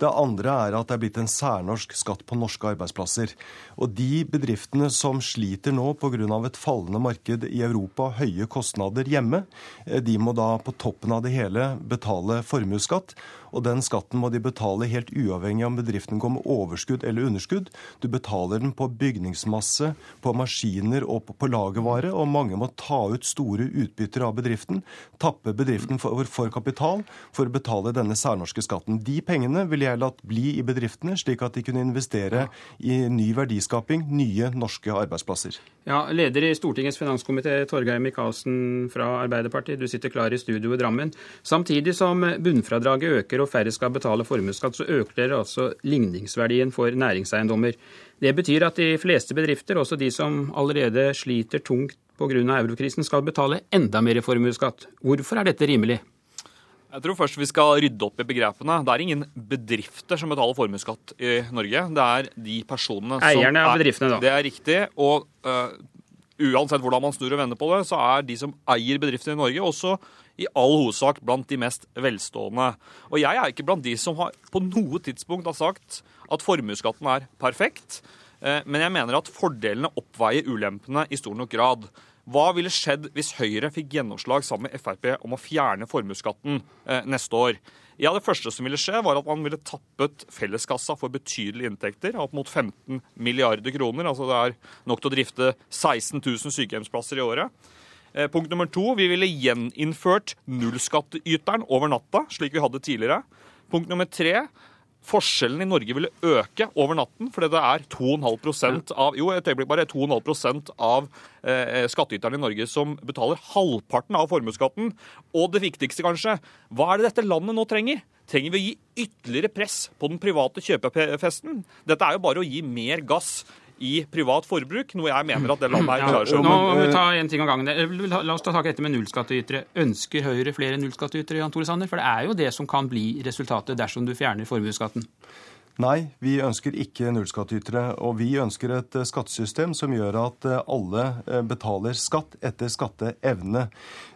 Det andre er at det er blitt en særnorsk skatt på norske arbeidsplasser. Og de bedriftene som sliter nå pga. et fallende marked i Europa, høye kostnader hjemme, de må da på toppen av det hele betale formuesskatt. Og den skatten må de betale helt uavhengig om bedriften går med overskudd eller underskudd. Du betaler den på bygningsmasse, på maskiner og på lagervare, og mange må ta ut store utbytter av bedriften, tappe bedriften for, for kapital for å betale denne særnorske skatten. De pengene vil jeg latt bli i bedriftene, slik at de kunne investere i ny verdiskaping, nye norske arbeidsplasser. Ja, Leder i Stortingets finanskomité, Torgeir Micaelsen fra Arbeiderpartiet, du sitter klar i studio i Drammen. Samtidig som bunnfradraget øker og færre skal betale formuesskatt, så øker dere altså ligningsverdien for næringseiendommer. Det betyr at de fleste bedrifter, også de som allerede sliter tungt pga. eurokrisen, skal betale enda mer formuesskatt. Hvorfor er dette rimelig? Jeg tror først vi skal rydde opp i begrepene. Det er ingen bedrifter som betaler formuesskatt i Norge. Det er de personene som Eierne av bedriftene, da. Det er riktig. Og uh, uansett hvordan man snur og vender på det, så er de som eier bedrifter i Norge, også i all hovedsak blant de mest velstående. Og jeg er ikke blant de som har, på noe tidspunkt har sagt at formuesskatten er perfekt. Uh, men jeg mener at fordelene oppveier ulempene i stor nok grad. Hva ville skjedd hvis Høyre fikk gjennomslag sammen med Frp om å fjerne formuesskatten eh, neste år? Ja, Det første som ville skje, var at man ville tappet felleskassa for betydelige inntekter. Opp mot 15 milliarder kroner. altså Det er nok til å drifte 16 000 sykehjemsplasser i året. Eh, punkt nummer to, vi ville gjeninnført nullskattyteren over natta, slik vi hadde tidligere. Punkt nummer tre, forskjellen i Norge ville øke over natten, fordi det er 2,5% av jo, et øyeblikk bare, 2,5 av eh, skattyterne i Norge som betaler halvparten av formuesskatten. Og det viktigste, kanskje, hva er det dette landet nå trenger? Trenger vi å gi ytterligere press på den private kjøpefesten? Dette er jo bare å gi mer gass i privat forbruk, noe jeg mener at det landet her klarer seg Nå må vi ta en ting av gangen. La oss ta tak i dette med nullskattytere. Ønsker Høyre flere nullskattytere, Jan Tore Sanner? For det er jo det som kan bli resultatet dersom du fjerner formuesskatten. Nei, vi ønsker ikke nullskattytere. Og vi ønsker et eh, skattesystem som gjør at eh, alle eh, betaler skatt etter skatteevne.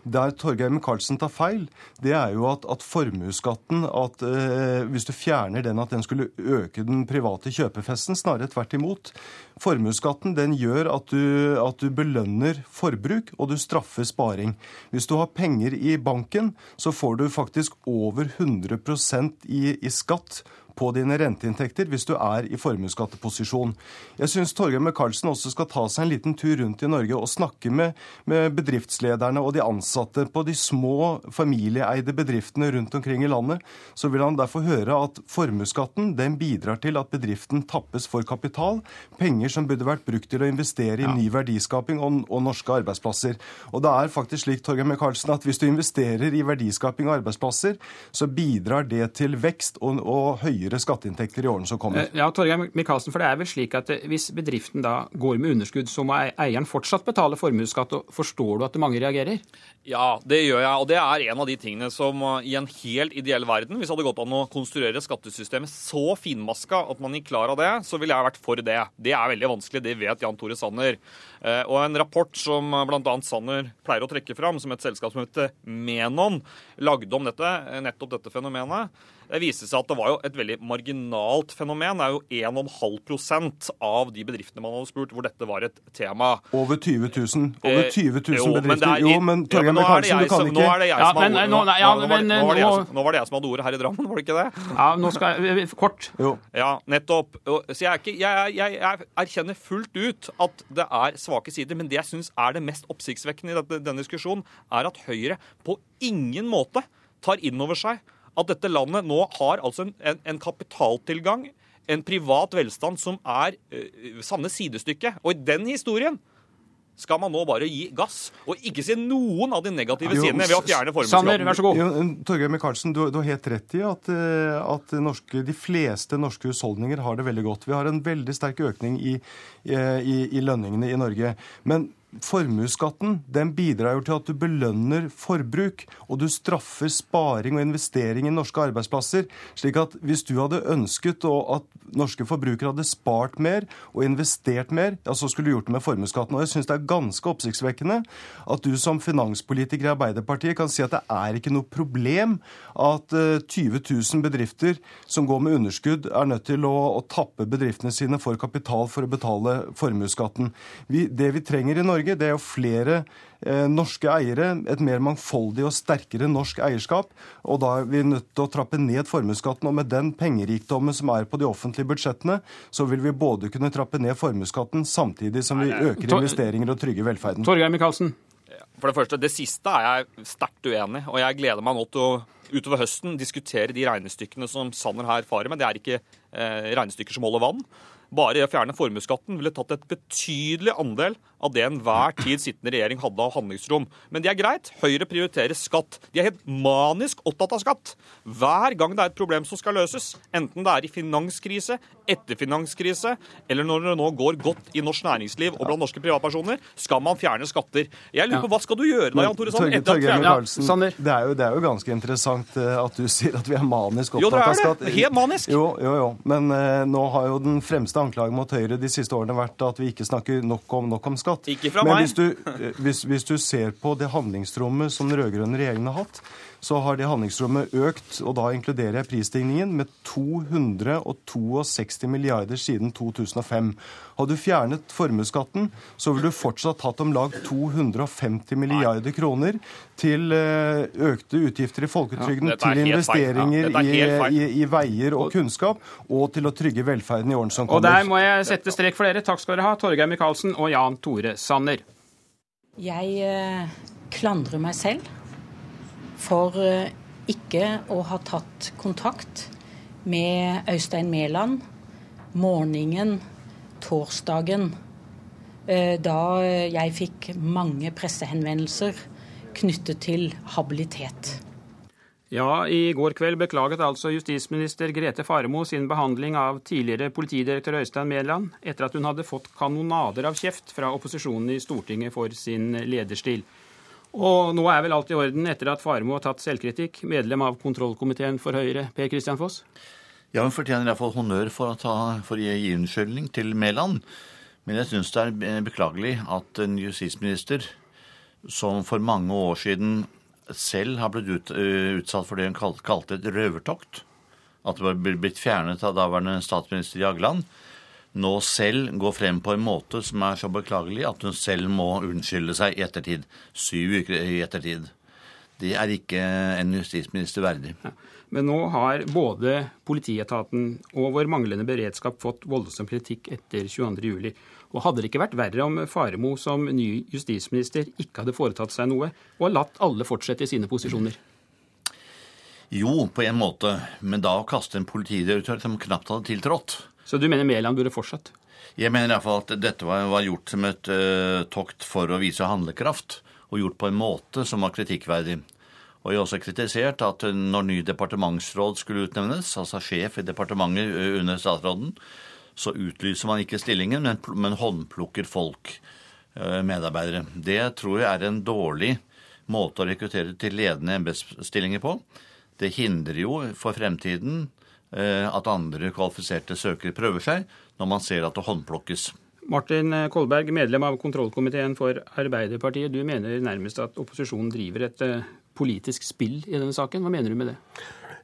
Der Torgeir Micaelsen tar feil, det er jo at, at formuesskatten at eh, Hvis du fjerner den, at den skulle øke den private kjøpefesten. Snarere tvert imot. Formuesskatten gjør at du, at du belønner forbruk, og du straffer sparing. Hvis du har penger i banken, så får du faktisk over 100% i, i skatt på dine renteinntekter hvis du er i formuesskatteposisjon. Jeg syns Torgeir Micaelsen også skal ta seg en liten tur rundt i Norge og snakke med, med, bedriftslederne og de ansatte på de små familieeide bedriftene rundt omkring i landet. Så vil han derfor høre at formuesskatten den bidrar til at bedriften tappes for kapital. Penger som burde vært brukt til å investere i ny verdiskaping og, og, norske arbeidsplasser. Og det er faktisk slik Torgeir Micaelsen, at hvis du investerer i verdiskaping og arbeidsplasser, så bidrar det til vekst og, og høyere høyere skatteinntekter i årene som kommer. Eh, ja, Torgeir Micaelsen, for det er vel slik at eh, Hvis bedriften da går med underskudd, så må eieren fortsatt betale formuesskatt. Forstår du at mange reagerer? Ja, det gjør jeg. Og det er en av de tingene som eh, i en helt ideell verden, hvis det hadde gått an å konstruere skattesystemet så finmaska at man gikk klar av det, så ville jeg vært for det. Det er veldig vanskelig, det vet Jan Tore Sanner. Og en rapport som bl.a. Sanner pleier å trekke fram, som et selskap som heter Menon, lagde om dette, nettopp dette fenomenet. Det viste seg at det var jo et veldig marginalt fenomen. Det er jo 1,5% av de bedriftene man hadde spurt hvor dette var et tema. Over 20 000, Over 20 000 eh, bedrifter. Er, jo, men Torgeir ja, Micaelsen, du kan ikke Nå er det jeg som hadde ordet. Nå var det jeg som hadde ordet her i Drammen, var det ikke det? Ja, nå skal jeg Kort. Jo. Ja, nettopp. Så jeg, ikke, jeg, jeg, jeg, erkjenner fullt ut at det er svake sider, men det jeg syns er det mest oppsiktsvekkende i denne diskusjonen, er at Høyre på ingen måte tar inn over seg at dette landet nå har altså en, en kapitaltilgang, en privat velstand, som er uh, sanne sidestykke. Og i den historien skal man nå bare gi gass og ikke se noen av de negative jo, sidene ved å fjerne formuesskatten. Torgeir Micaelsen, du, du, har helt rett i at, eh, at norske, de fleste norske husholdninger har det veldig godt. Vi har en veldig sterk økning i, i, i lønningene i Norge. Men Formuesskatten bidrar jo til at du belønner forbruk, og du straffer sparing og investering i norske arbeidsplasser. slik at hvis du hadde ønsket at norske forbrukere hadde spart mer og investert mer, ja, så skulle du gjort det med formuesskatten. Og jeg syns det er ganske oppsiktsvekkende at du som finanspolitiker i Arbeiderpartiet kan si at det er ikke noe problem at 20 eh, 000 bedrifter som går med underskudd, er nødt til å, å tappe bedriftene sine for kapital for å betale formuesskatten. det vi trenger i Norge, Norge, det er jo flere eh, norske eiere, et mer mangfoldig og sterkere norsk eierskap. Og da er vi nødt til å trappe ned formuesskatten. Og med den pengerikdommen som er på de offentlige budsjettene, så vil vi både kunne trappe ned formuesskatten samtidig som vi øker investeringer og trygger velferden. Torgeir Micaelsen. For det første, det siste er jeg sterkt uenig og jeg gleder meg nå til å utover høsten diskutere de regnestykkene som Sanner her farer med. Det er ikke eh, regnestykker som holder vann. Bare å fjerne formuesskatten ville tatt et betydelig andel av det enhver tid sittende regjering hadde av handlingsrom. Men det er greit. Høyre prioriterer skatt. De er helt manisk opptatt av skatt. Hver gang det er et problem som skal løses, enten det er i finanskrise, etter finanskrise, eller når det nå går godt i norsk næringsliv og blant norske privatpersoner, skal man fjerne skatter. Jeg lurer på, Hva skal du gjøre da, Jan Tore Sanner? Ja, det, er jo, det er jo ganske interessant eh, at du sier at vi er manisk opptatt av skatt. Jo, det er det. Helt manisk. Jo, jo, jo. Men uh, nå har jo den fremste anklagen mot Høyre de siste årene vært at vi ikke snakker nok om, nok om skatt. Ikke fra Men meg. Hvis du, eh, hvis, hvis du ser på det handlingsrommet som den rød-grønne regjeringen har hatt, så har det handlingsrommet økt, og da inkluderer jeg prisstigningen, med 262 milliarder siden 2005. Hadde du fjernet formuesskatten, så ville du fortsatt hatt om lag 250 milliarder kroner til eh, økte utgifter i folketrygden, ja, til investeringer ja, i, i, i, veier og kunnskap, og til å trygge velferden i årene som kommer. Og Der må jeg sette strek for dere. Takk skal dere ha, Torgeir Micaelsen og Jan Tore Sanner. Jeg eh, klandrer meg selv for eh, ikke å ha tatt kontakt med Øystein Mæland morgenen torsdagen eh, da jeg fikk mange pressehenvendelser knyttet til habilitet. Ja, I går kveld beklaget altså justisminister Grete Faremo sin behandling av tidligere politidirektør Øystein Mæland, etter at hun hadde fått kanonader av kjeft fra opposisjonen i Stortinget for sin lederstil. Og nå er vel alt i orden etter at Faremo har tatt selvkritikk, medlem av kontrollkomiteen for Høyre, Per Kristian Foss? Ja, hun fortjener iallfall honnør for å, ta, for å gi unnskyldning til Mæland. Men jeg syns det er beklagelig at en justisminister som for mange år siden selv har blitt ut, utsatt for det hun kalte et røvertokt, at det var blitt fjernet av daværende statsminister Jagland, nå selv går frem på en måte som er så beklagelig at hun selv må unnskylde seg i ettertid. Syv uker i ettertid. Det er ikke en justisminister verdig. Ja. Men nå har både politietaten og vår manglende beredskap fått voldsom kritikk etter 22.07. Og hadde det ikke vært verre om Faremo som ny justisminister ikke hadde foretatt seg noe, og latt alle fortsette i sine posisjoner? Jo, på en måte, men da å kaste en politidirektør som knapt hadde tiltrådt Så du mener Mæland burde fortsatt? Jeg mener iallfall at dette var, gjort som et uh, tokt for å vise handlekraft, og gjort på en måte som var kritikkverdig. Og jeg har også kritisert at når ny departementsråd skulle utnevnes, altså sjef i departementet under statsråden, så utlyser man ikke stillingen, men, men håndplukker folk, uh, medarbeidere. Det tror jeg er en dårlig måte å rekruttere til ledende embetsstillinger på. Det hindrer jo for fremtiden eh, at andre kvalifiserte søkere prøver seg, når man ser at det håndplukkes. Martin Kolberg, medlem av kontrollkomiteen for Arbeiderpartiet. Du mener nærmest at opposisjonen driver et eh, politisk spill i denne saken. Hva mener du med det?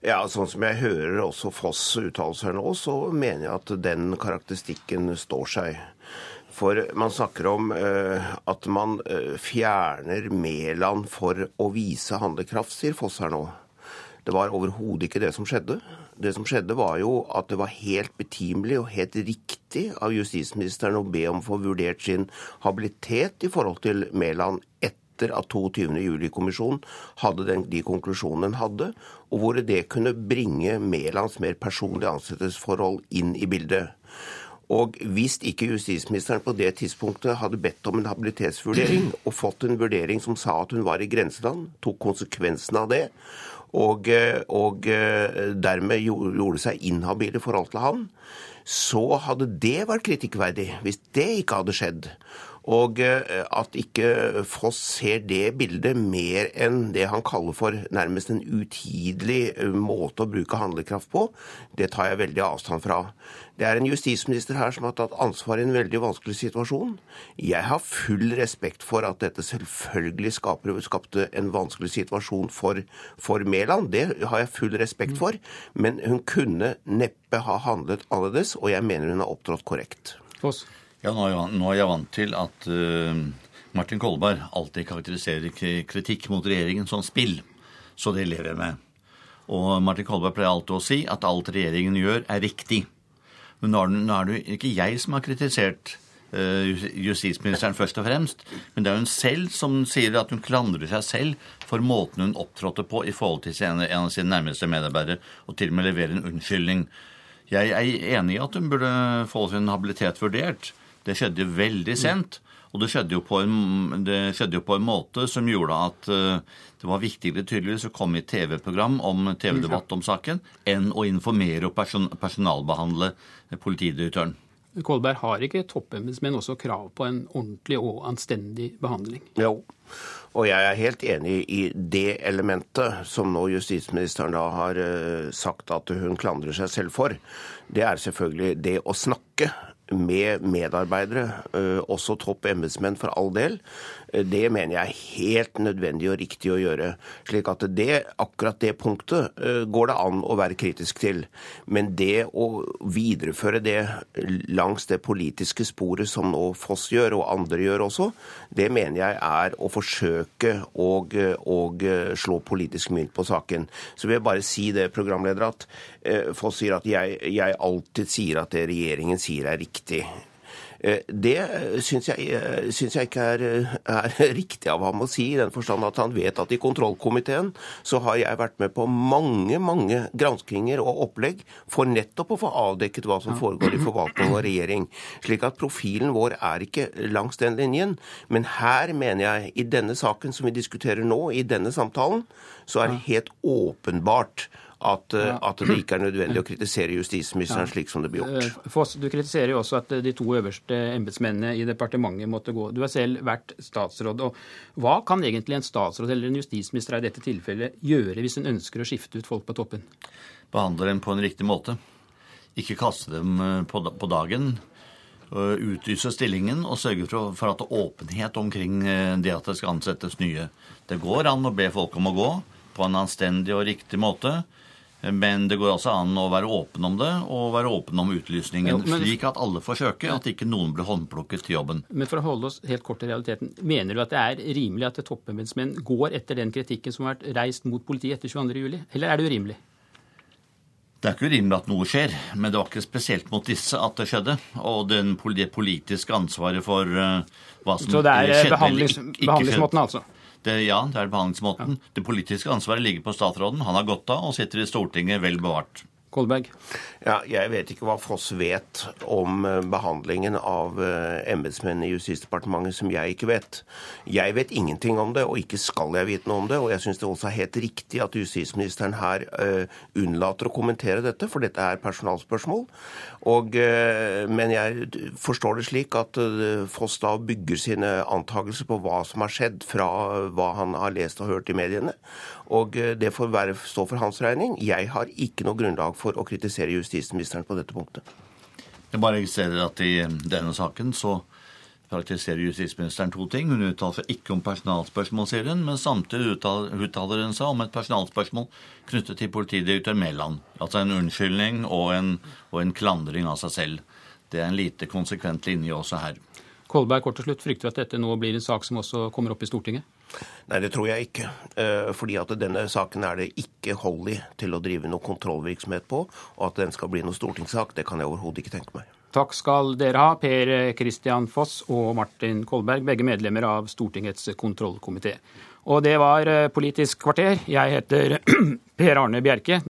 Ja, Sånn som jeg hører også Foss uttale seg nå, så mener jeg at den karakteristikken står seg. For man snakker om uh, at man uh, fjerner Mæland for å vise handlekraft, sier Foss her nå. Det var overhodet ikke det som skjedde. Det som skjedde, var jo at det var helt betimelig og helt riktig av justisministeren å be om å få vurdert sin habilitet i forhold til Mæland etter at 22. juli-kommisjonen hadde den, de konklusjonene den hadde, og hvor det kunne bringe Mælands mer personlige ansettelsesforhold inn i bildet. Og hvis ikke justisministeren på det tidspunktet hadde bedt om en habilitetsvurdering, og fått en vurdering som sa at hun var i grenseland, tok konsekvensen av det, og, eh, og eh, dermed gjorde seg inhabile i forhold til han, så hadde det vært kritikkverdig hvis det ikke hadde skjedd. Og eh, at ikke Foss ser det bildet mer enn det han kaller for nærmest en utidelig måte å bruke handlekraft på, det tar jeg veldig avstand fra. Det er en justisminister her som har tatt ansvar i en veldig vanskelig situasjon. Jeg har full respekt for at dette selvfølgelig skaper, skapte en vanskelig situasjon for, for Mæland. Det har jeg full respekt for. Men hun kunne neppe ha handlet annerledes, og jeg mener hun har opptrådt korrekt. Foss. Ja, nå er, jeg, vant til at uh, Martin Kolberg alltid karakteriserer kritikk mot regjeringen som spill. Så det lever jeg med. Og Martin Kolberg pleier alltid å si at alt regjeringen gjør, er riktig. Men nå er det ikke jeg som har kritisert eh, justisministeren først og fremst, men det er hun selv som sier at hun klandrer seg selv for måten hun opptrådte på i forhold til en av sine nærmeste medarbeidere, og til og med leverer en unnskyldning. Jeg er enig i at hun burde få sin habilitet vurdert. Det skjedde veldig sent. Og det skjedde, en, det skjedde, jo på en, måte som gjorde at uh, det var viktigere tydeligvis å komme i TV-program om TV-debatt om saken enn å informere og person, personalbehandle politidirektøren. Kolberg har ikke toppembetsmenn også krav på en ordentlig og anstendig behandling? Jo, og jeg er helt enig i det elementet som nå justisministeren da har uh, sagt at hun klandrer seg selv for. Det er selvfølgelig det å snakke med medarbeidere, eh, også topp embetsmenn for all del, eh, det mener jeg er helt nødvendig og riktig å gjøre. Slik at det, akkurat det punktet eh, går det an å være kritisk til. Men det å videreføre det langs det politiske sporet som nå Foss gjør, og andre gjør også, det mener jeg er å forsøke å, å slå politisk mynt på saken. Så vil jeg bare si det, programleder, at Foss sier at jeg, jeg alltid sier at det regjeringen sier er riktig riktig. Eh, det syns jeg, eh, syns jeg, ikke er, er, riktig av ham å si, i den forstand at han vet at i kontrollkomiteen så har jeg vært med på mange mange granskinger og opplegg for nettopp å få avdekket hva som foregår i forvaltning og regjering. Slik at profilen vår er ikke langs den linjen. Men her mener jeg, i denne saken som vi diskuterer nå, i denne samtalen, så er det helt åpenbart at, ja. at, det ikke er nødvendig å kritisere justisministeren slik som det blir gjort. Eh, Foss, du kritiserer jo også at de to øverste embetsmennene i departementet måtte gå. Du har selv vært statsråd. og Hva kan egentlig en statsråd eller en justisminister i dette tilfellet gjøre hvis hun ønsker å skifte ut folk på toppen? Behandle dem på en riktig måte. ikke kaste dem eh, på, på dagen. Utlyse stillingen og sørge for, for at det er åpenhet omkring eh, det at det skal ansettes nye. Det går an å be folk om å gå på en anstendig og riktig måte. Men det går også an å være åpen om det, og være åpen om utlysningen. Jo, men, slik at alle får søke, at ikke noen blir håndplukket til jobben. Men for å holde oss helt kort til realiteten. Mener du at det er rimelig at toppembetsmenn går etter den kritikken som har vært reist mot politiet etter 22.07, eller er det urimelig? Det er ikke urimelig at noe skjer, men det var ikke spesielt mot disse at det skjedde. Og den, det politiske ansvaret for uh, hva som skjedde Så det er skjedde, behandlings, ikke, behandlingsmåten, altså? Det, ja, det er behandlingsmåten. Ja. Det politiske ansvaret ligger på statsråden. Han har gått av og sitter i Stortinget vel bevart. Kolberg? Ja, jeg vet ikke hva Foss vet om eh, behandlingen av uh, embetsmenn i Justisdepartementet som jeg ikke vet. Jeg vet ingenting om det, og ikke skal jeg vite noe om det. Og jeg syns det også er helt riktig at justisministeren her uh, unnlater å kommentere dette, for dette er personalspørsmål. Og, uh, men jeg forstår det slik at Foss da bygger sine antakelser på hva som har skjedd, fra hva han har lest og hørt i mediene. Og det får være, stå for hans regning. Jeg har ikke noe grunnlag for å kritisere justisministeren på dette punktet. Jeg bare registrerer at i denne saken så karakteriserer justisministeren to ting. Hun uttaler seg ikke om personalspørsmål, sier hun, men samtidig uttaler hun seg om et personalspørsmål knyttet til politidirektør Mæland. Altså en unnskyldning og en, og en klandring av seg selv. Det er en lite konsekvent linje også her. Kolberg, kort til slutt, frykter at dette nå blir en sak som også kommer opp i Stortinget? Nei, det tror jeg ikke. Eh, fordi at denne saken er det ikke hold i til å drive noe kontrollvirksomhet på. Og at den skal bli noe stortingssak, det kan jeg overhodet ikke tenke meg. Takk skal dere ha, Per Christian Foss og Martin Kolberg, begge medlemmer av Stortingets kontrollkomité. Og det var eh, Politisk kvarter. Jeg heter Per Arne Bjerke.